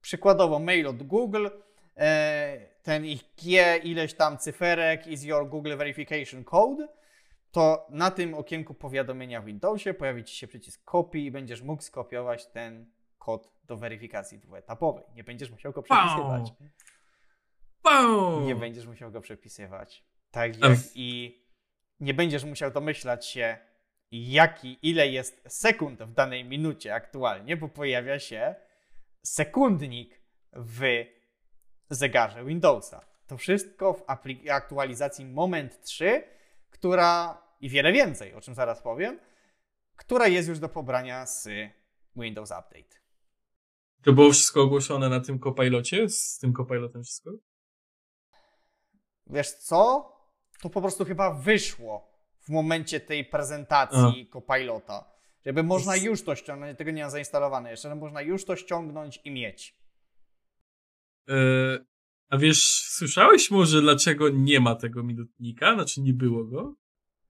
Przykładowo mail od Google, e, ten ich G, ileś tam cyferek is your Google Verification Code, to na tym okienku powiadomienia w Windowsie pojawi Ci się przycisk kopii i będziesz mógł skopiować ten kod do weryfikacji dwuetapowej. Nie będziesz musiał go przepisywać. Wow. Nie będziesz musiał go przepisywać. Tak jak i nie będziesz musiał domyślać się, jaki, ile jest sekund w danej minucie aktualnie, bo pojawia się sekundnik w zegarze Windowsa. To wszystko w aktualizacji Moment 3, która i wiele więcej, o czym zaraz powiem, która jest już do pobrania z Windows Update. To było wszystko ogłoszone na tym Copilocie? Z tym Copilotem wszystko? Wiesz co? To po prostu chyba wyszło w momencie tej prezentacji A. Copilota. Żeby można już to ściągnąć, tego nie mam zainstalowane jeszcze, ale można już to ściągnąć i mieć. E, a wiesz, słyszałeś może, dlaczego nie ma tego minutnika? Znaczy nie było go?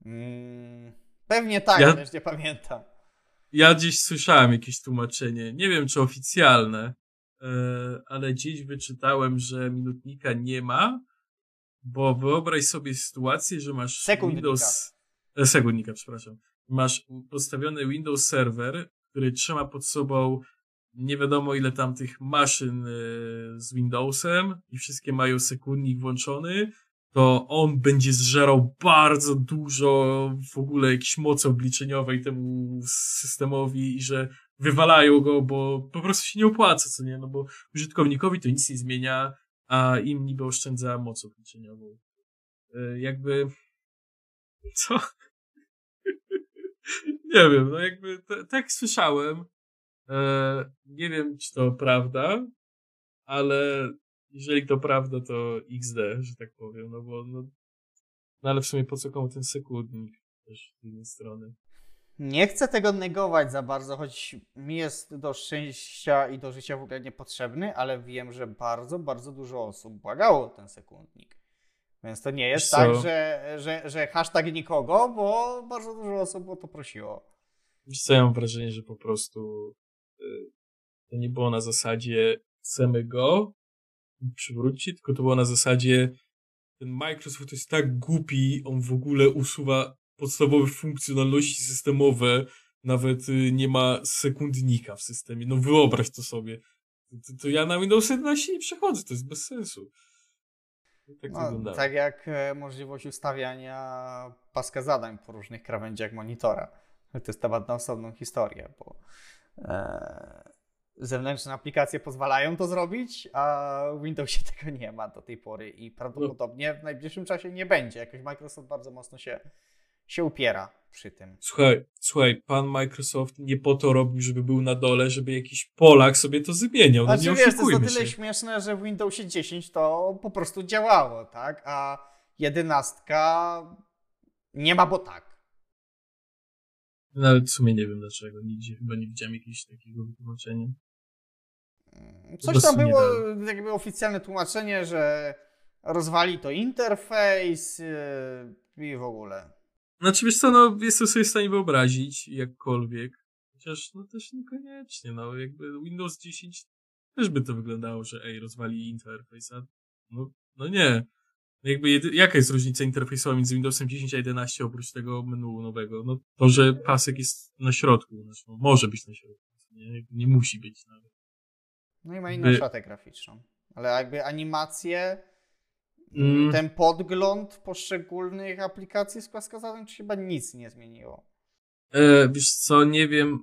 Mm, pewnie tak, ja, też nie pamiętam. Ja gdzieś słyszałem jakieś tłumaczenie. Nie wiem, czy oficjalne, e, ale gdzieś wyczytałem, że minutnika nie ma, bo wyobraź sobie sytuację, że masz sekundnika. Windows... E, sekundnika, przepraszam. Masz postawiony Windows Server, który trzyma pod sobą nie wiadomo ile tam tych maszyn e, z Windowsem i wszystkie mają sekundnik włączony, to on będzie zżerał bardzo dużo w ogóle jakiejś mocy obliczeniowej temu systemowi i że wywalają go, bo po prostu się nie opłaca, co nie? No bo użytkownikowi to nic nie zmienia, a im niby oszczędza moc obliczeniową. E, jakby... Co? nie wiem, no jakby tak słyszałem, E, nie wiem, czy to prawda, ale jeżeli to prawda, to XD, że tak powiem, no bo no, no ale w sumie po co komu ten sekundnik też z jednej strony. Nie chcę tego negować za bardzo, choć mi jest do szczęścia i do życia w ogóle niepotrzebny, ale wiem, że bardzo, bardzo dużo osób błagało ten sekundnik. Więc to nie jest tak, że, że, że hashtag nikogo, bo bardzo dużo osób o to prosiło. Wiesz co, ja mam wrażenie, że po prostu to nie było na zasadzie chcemy go przywrócić, tylko to było na zasadzie ten Microsoft jest tak głupi, on w ogóle usuwa podstawowe funkcjonalności systemowe, nawet y, nie ma sekundnika w systemie. No wyobraź to sobie. To, to ja na Windows 11 nie przechodzę, to jest bez sensu. Tak, no, tak jak e, możliwość ustawiania paska zadań po różnych krawędziach monitora. To jest temat na osobną historię, bo E, zewnętrzne aplikacje pozwalają to zrobić, a w Windowsie tego nie ma do tej pory i prawdopodobnie w najbliższym czasie nie będzie. Jakoś Microsoft bardzo mocno się, się upiera przy tym. Słuchaj, słuchaj, pan Microsoft nie po to robił, żeby był na dole, żeby jakiś Polak sobie to zmieniał. No znaczy, nie wiesz, to jest o tyle się. śmieszne, że w Windowsie 10 to po prostu działało, tak? A jedenastka nie ma, bo tak. Nawet w sumie nie wiem dlaczego. Nigdzie chyba nie widziałem jakiegoś takiego wytłumaczenia. Mm, coś tam było, jakby oficjalne tłumaczenie, że rozwali to interfejs yy, i w ogóle. Znaczy wiesz co, no jestem sobie w stanie wyobrazić jakkolwiek, chociaż no też niekoniecznie, no jakby Windows 10 też by to wyglądało, że ej, rozwali interfejs, a no, no nie. Jakby jedy, jaka jest różnica interfejsowa między Windowsem 10 a 11 oprócz tego menu nowego? No to, że pasek jest na środku, znaczy, no, może być na środku, nie, nie musi być nawet. No i ma inną By... szatę graficzną. Ale jakby animacje, mm. ten podgląd poszczególnych aplikacji z klaskazami, to chyba nic nie zmieniło. E, wiesz co, nie wiem,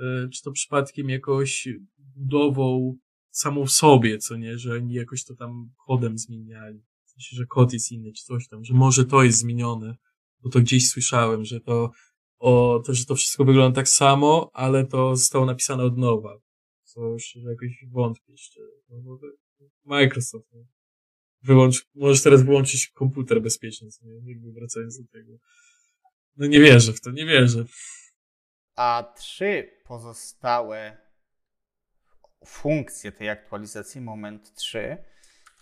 e, czy to przypadkiem jakoś budową samą sobie, co nie, że oni jakoś to tam kodem zmieniali. W sensie, że kod jest inny, czy coś tam, że może to jest zmienione, bo to gdzieś słyszałem, że to, o, to, że to wszystko wygląda tak samo, ale to zostało napisane od nowa. Co już jakoś wątpię jeszcze. No, Microsoft. No. Wyłącz, możesz teraz wyłączyć komputer bezpiecznie, nie? Jakby wracając do tego. No nie wierzę w to, nie wierzę. A trzy pozostałe funkcje tej aktualizacji Moment 3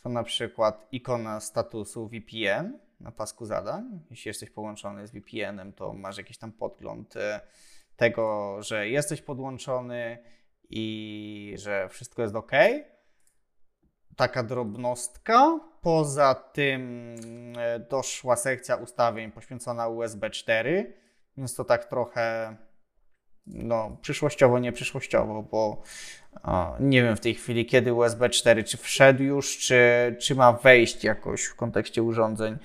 to na przykład ikona statusu VPN na pasku zadań. Jeśli jesteś połączony z VPN-em, to masz jakiś tam podgląd e, tego, że jesteś podłączony i że wszystko jest ok. Taka drobnostka. Poza tym e, doszła sekcja ustawień poświęcona USB 4, więc to tak trochę no, przyszłościowo, nie przyszłościowo, bo o, nie wiem w tej chwili, kiedy USB 4, czy wszedł już, czy, czy ma wejść jakoś w kontekście urządzeń.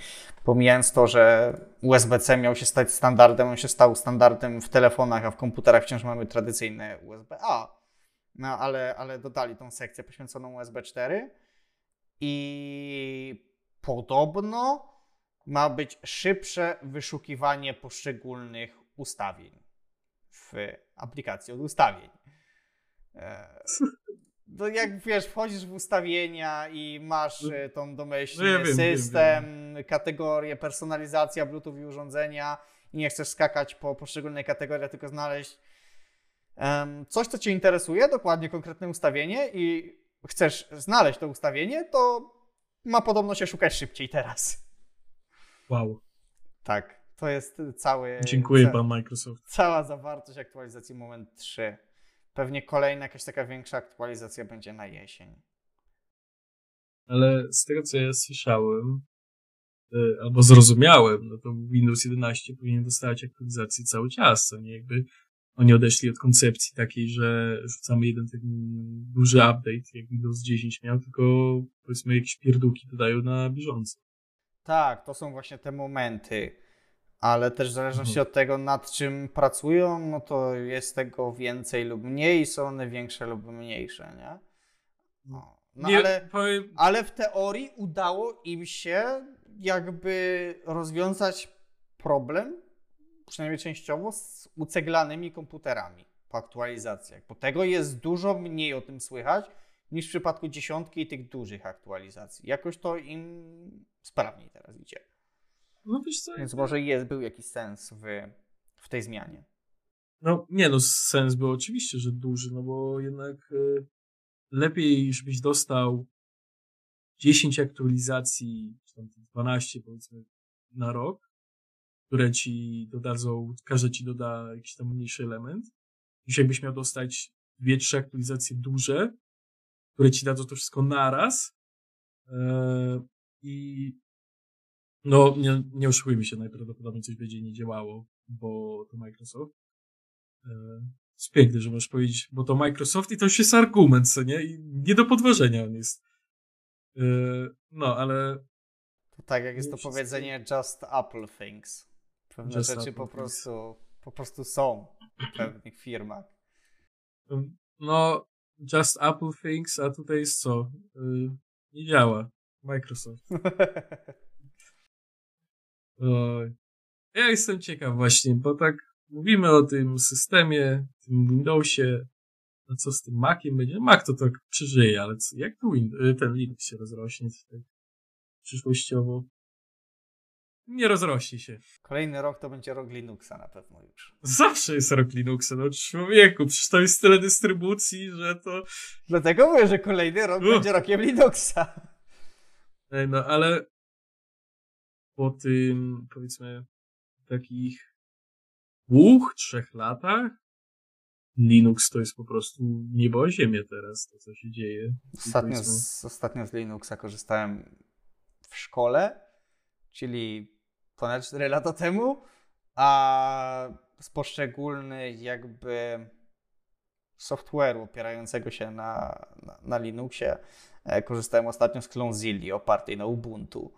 Pomijając to, że USB-C miał się stać standardem, on się stał standardem w telefonach, a w komputerach wciąż mamy tradycyjne USB-A. No, ale, ale dodali tą sekcję poświęconą USB 4 i podobno ma być szybsze wyszukiwanie poszczególnych ustawień w aplikacji od ustawień. No jak wiesz, wchodzisz w ustawienia i masz e, tą domyślny no ja system, wiem, wiem. kategorię, personalizacja Bluetooth i urządzenia i nie chcesz skakać po poszczególnej kategorii, tylko znaleźć um, coś, co Cię interesuje, dokładnie konkretne ustawienie i chcesz znaleźć to ustawienie, to ma podobno się szukać szybciej teraz. Wow. Tak. To jest cały. Dziękuję, ca pan Microsoft. Cała zawartość aktualizacji Moment 3. Pewnie kolejna jakaś taka większa aktualizacja będzie na jesień. Ale z tego, co ja słyszałem, e, albo zrozumiałem, no to Windows 11 powinien dostawać aktualizację cały czas, co nie jakby oni odeszli od koncepcji takiej, że rzucamy jeden taki duży update, jak Windows 10 miał, tylko powiedzmy jakieś pierdółki dodają na bieżąco. Tak, to są właśnie te momenty ale też w zależności mhm. od tego, nad czym pracują, no to jest tego więcej lub mniej, są one większe lub mniejsze, nie? No, no nie, ale, powiem... ale w teorii udało im się jakby rozwiązać problem, przynajmniej częściowo, z uceglanymi komputerami po aktualizacjach, bo tego jest dużo mniej o tym słychać niż w przypadku dziesiątki i tych dużych aktualizacji. Jakoś to im sprawniej teraz idzie. No wiesz co? Więc może jest, był jakiś sens w, w tej zmianie. No nie no, sens był oczywiście, że duży, no bo jednak y, lepiej, żebyś dostał 10 aktualizacji, czy tam 12 powiedzmy na rok, które ci dodadzą, każda ci doda jakiś tam mniejszy element, niż jakbyś miał dostać dwie, trzy aktualizacje duże, które ci dadzą to wszystko naraz yy, i no, nie, nie oszukujmy się, najprawdopodobniej coś będzie nie działało, bo to Microsoft. E, jest piękne, że możesz powiedzieć, bo to Microsoft i to już jest argument, co nie? I nie do podważenia on jest. E, no, ale... To tak jak jest to powiedzenie just Apple things. Pewne just rzeczy po prostu, po prostu są w pewnych firmach. No, just Apple things, a tutaj jest co? E, nie działa. Microsoft. Ja jestem ciekaw właśnie, bo tak mówimy o tym systemie, tym Windowsie, no co z tym Maciem będzie? Mac to tak przeżyje, ale co, jak to Windows, y, ten Linux się rozrośnie tak przyszłościowo? Nie rozrośnie się. Kolejny rok to będzie rok Linuxa na pewno już. Zawsze jest rok Linuxa, no człowieku, przecież to jest tyle dystrybucji, że to... Dlatego mówię, że kolejny rok będzie rokiem Linuxa. Ej, no ale po tym, powiedzmy, takich dwóch, trzech latach Linux to jest po prostu niebo a ziemię teraz, to co się dzieje. Ostatnio z, ostatnio z Linuxa korzystałem w szkole, czyli ponad 4 lata temu, a z poszczególnych jakby software'u opierającego się na, na, na Linuxie e, korzystałem ostatnio z Clonezilli opartej na Ubuntu.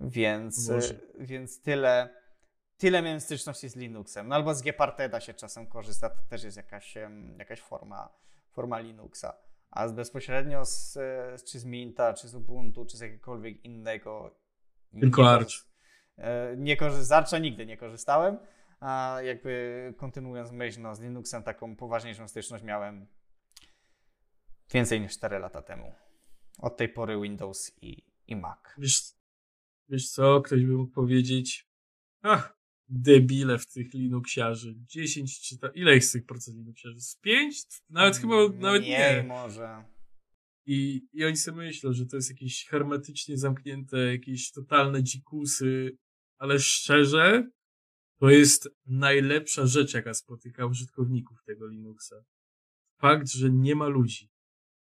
Więc, więc tyle, tyle miałem styczności z Linuxem. No albo z Gparteda się czasem korzysta, to też jest jakaś, jakaś forma, forma Linuxa. A bezpośrednio z, z, czy z Minta, czy z Ubuntu, czy z jakiegokolwiek innego. Tylko Arch. E, nie korzy- nigdy nie korzystałem. A jakby kontynuując myśl, no, z Linuxem taką poważniejszą styczność miałem więcej niż 4 lata temu. Od tej pory Windows i, i Mac. Wiesz, wiesz co, ktoś by mógł powiedzieć, ach, debile w tych Linuxiarzy. 10 czy ta, ile jest tych procent Linuxiarzy? Z 5? Nawet chyba, nawet nie. Nie, może. I, I oni sobie myślą, że to jest jakieś hermetycznie zamknięte, jakieś totalne dzikusy, ale szczerze, to jest najlepsza rzecz, jaka spotyka użytkowników tego Linuxa. Fakt, że nie ma ludzi.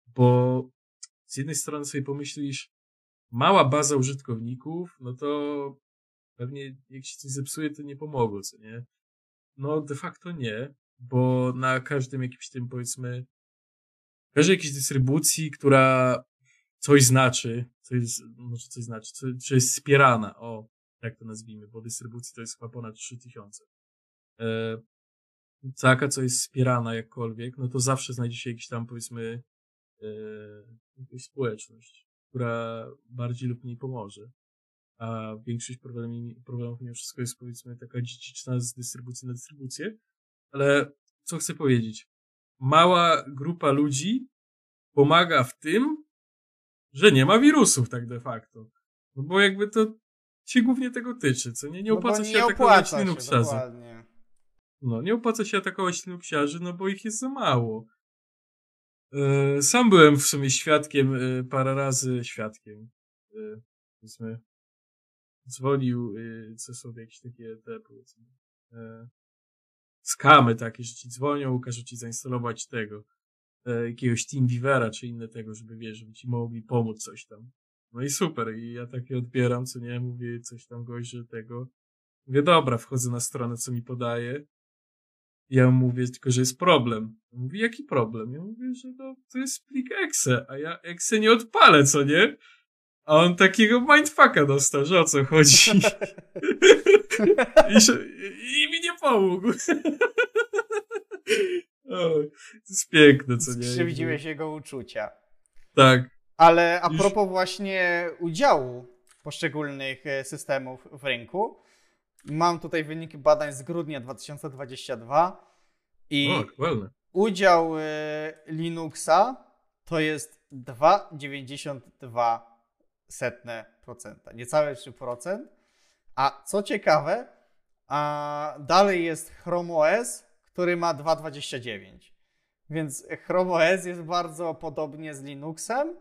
Bo z jednej strony sobie pomyślisz, mała baza użytkowników, no to pewnie jak się coś zepsuje, to nie pomogło, co nie? No de facto nie, bo na każdym jakimś tym powiedzmy, każdej jakiejś dystrybucji, która coś znaczy, coś, może coś znaczy, co, czy jest wspierana, o, tak to nazwijmy, bo dystrybucji to jest chyba ponad 3000. E, taka, co jest wspierana jakkolwiek, no to zawsze znajdzie się jakiś tam, powiedzmy, e, jakaś społeczność, która bardziej lub mniej pomoże. A większość problemów, problemów mimo wszystko jest, powiedzmy, taka dziedziczna z dystrybucji na dystrybucję. Ale co chcę powiedzieć? Mała grupa ludzi pomaga w tym, że nie ma wirusów tak de facto. No bo jakby to się głównie tego tyczy, co nie? Nie No opłaca bo się nie atakować Linuxiarzy. No, nie opłaca się atakować Linuxiarzy, no bo ich jest za mało. E, Sam byłem w sumie świadkiem e, parę razy, świadkiem, e, powiedzmy, dzwonił, co są jakieś takie, te, powiedzmy, skamy takie, że ci dzwonią, każą ci zainstalować tego, jakiegoś TeamViewera czy inne tego, żeby wiesz, żeby ci mogli pomóc coś tam. No i super, i ja takie odbieram, co nie, mówię coś tam że tego, mówię, dobra, wchodzę na stronę, co mi podaje, ja mówię tylko, że jest problem. Mówi, jaki problem? Ja mówię, że no, to jest plik exe, a ja exe nie odpalę, co nie? A on takiego mindfucka dostał, że o co chodzi. I, I mi nie pomógł. Oj, to jest piękne, co nie? Skrzywdziłeś jego uczucia. Tak. Ale a propos właśnie udziału poszczególnych e, systemów w rynku, mam tutaj wyniki badań z grudnia 2022 i O, udział e, Linuxa to jest 2,92%, niecałe 3%. A co ciekawe, a dalej jest Chrome OS, który ma 2,29%. Więc Chrome OS jest bardzo podobnie z Linuxem,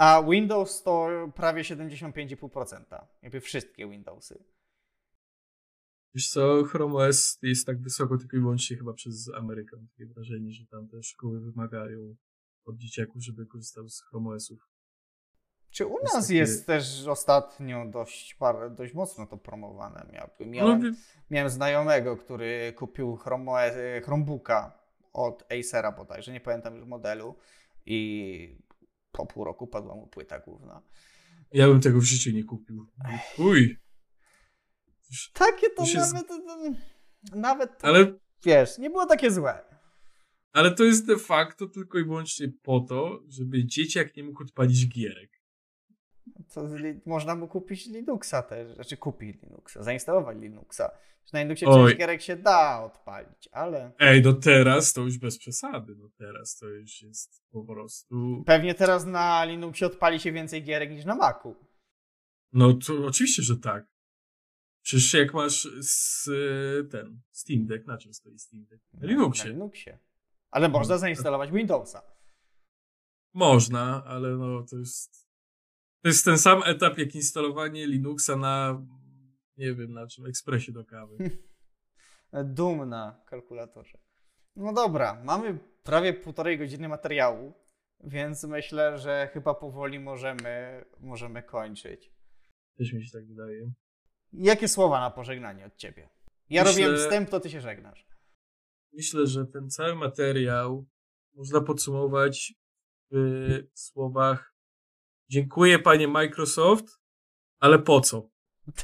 a Windows to prawie 75,5%. Jakby wszystkie Windowsy. Wiesz co, Chrome OS jest tak wysoko tylko i wyłącznie chyba przez Amerykę. Mam takie wrażenie, że tam te szkoły wymagają od dzieciaków, żeby korzystał z Chrome OSów. Czy u nas takie- jest też ostatnio dość, par- dość mocno to promowane? No, Miałem, wie- miałem znajomego, który kupił Chrome OS, Chromebooka od Acera bodajże, nie pamiętam już modelu i po pół roku padła mu płyta główna. ja bym tego w życiu nie kupił. Uj, Takie to To z- nawet, to- nawet to, ale, wiesz, nie było takie złe. ale to jest de facto tylko i wyłącznie po to, żeby dzieciak nie mógł odpalić gierek. Z li- można mu kupić Linuxa też, znaczy kupić Linuxa, zainstalować Linuxa. Na Linuxie Oj. część gierek się da odpalić, ale Ej, no teraz to już bez przesady. No teraz to już jest po prostu... pewnie teraz na Linuxie odpali się więcej gierek niż na Macu. No to oczywiście, że tak. Przecież jak masz z, ten Steam Deck, na czym stoi Steam Deck? Na Linuxie. Na Linuxie. Ale można No. zainstalować Windowsa. Można, ale no to jest. To jest ten sam etap jak instalowanie Linuxa na. Nie wiem na czym, ekspresie do kawy. Doom na kalkulatorze. No dobra, mamy prawie półtorej godziny materiału, więc myślę, że chyba powoli możemy, możemy kończyć. Też mi się tak wydaje. Jakie słowa na pożegnanie od ciebie? Ja Myślę- robiłem wstęp, to ty się żegnasz. Myślę, że ten cały materiał można podsumować w słowach Dziękuję panie Microsoft, ale po co?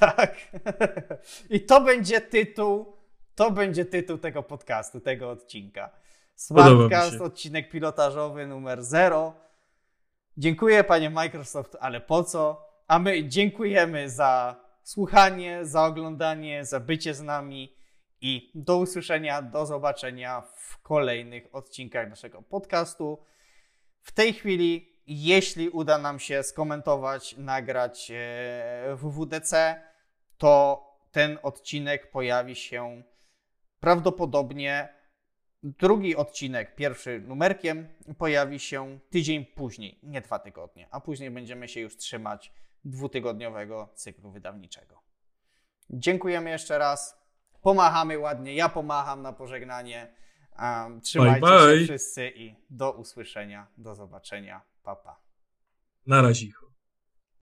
Tak. I to będzie tytuł, to będzie tytuł tego podcastu, tego odcinka. Smartcast, odcinek pilotażowy numer 0. Dziękuję panie Microsoft, ale po co? A my dziękujemy za słuchanie, za oglądanie, za bycie z nami i do usłyszenia, do zobaczenia w kolejnych odcinkach naszego podcastu. W tej chwili, jeśli uda nam się skomentować, nagrać e, WWDC, to ten odcinek pojawi się prawdopodobnie. Drugi odcinek, pierwszy numerkiem, pojawi się tydzień później, nie dwa tygodnie, a później będziemy się już trzymać dwutygodniowego cyklu wydawniczego. Dziękujemy jeszcze raz. Pomachamy ładnie, ja pomacham na pożegnanie. Um, trzymajcie Bye, bye. się wszyscy i do usłyszenia, do zobaczenia. Pa, pa. Na razie.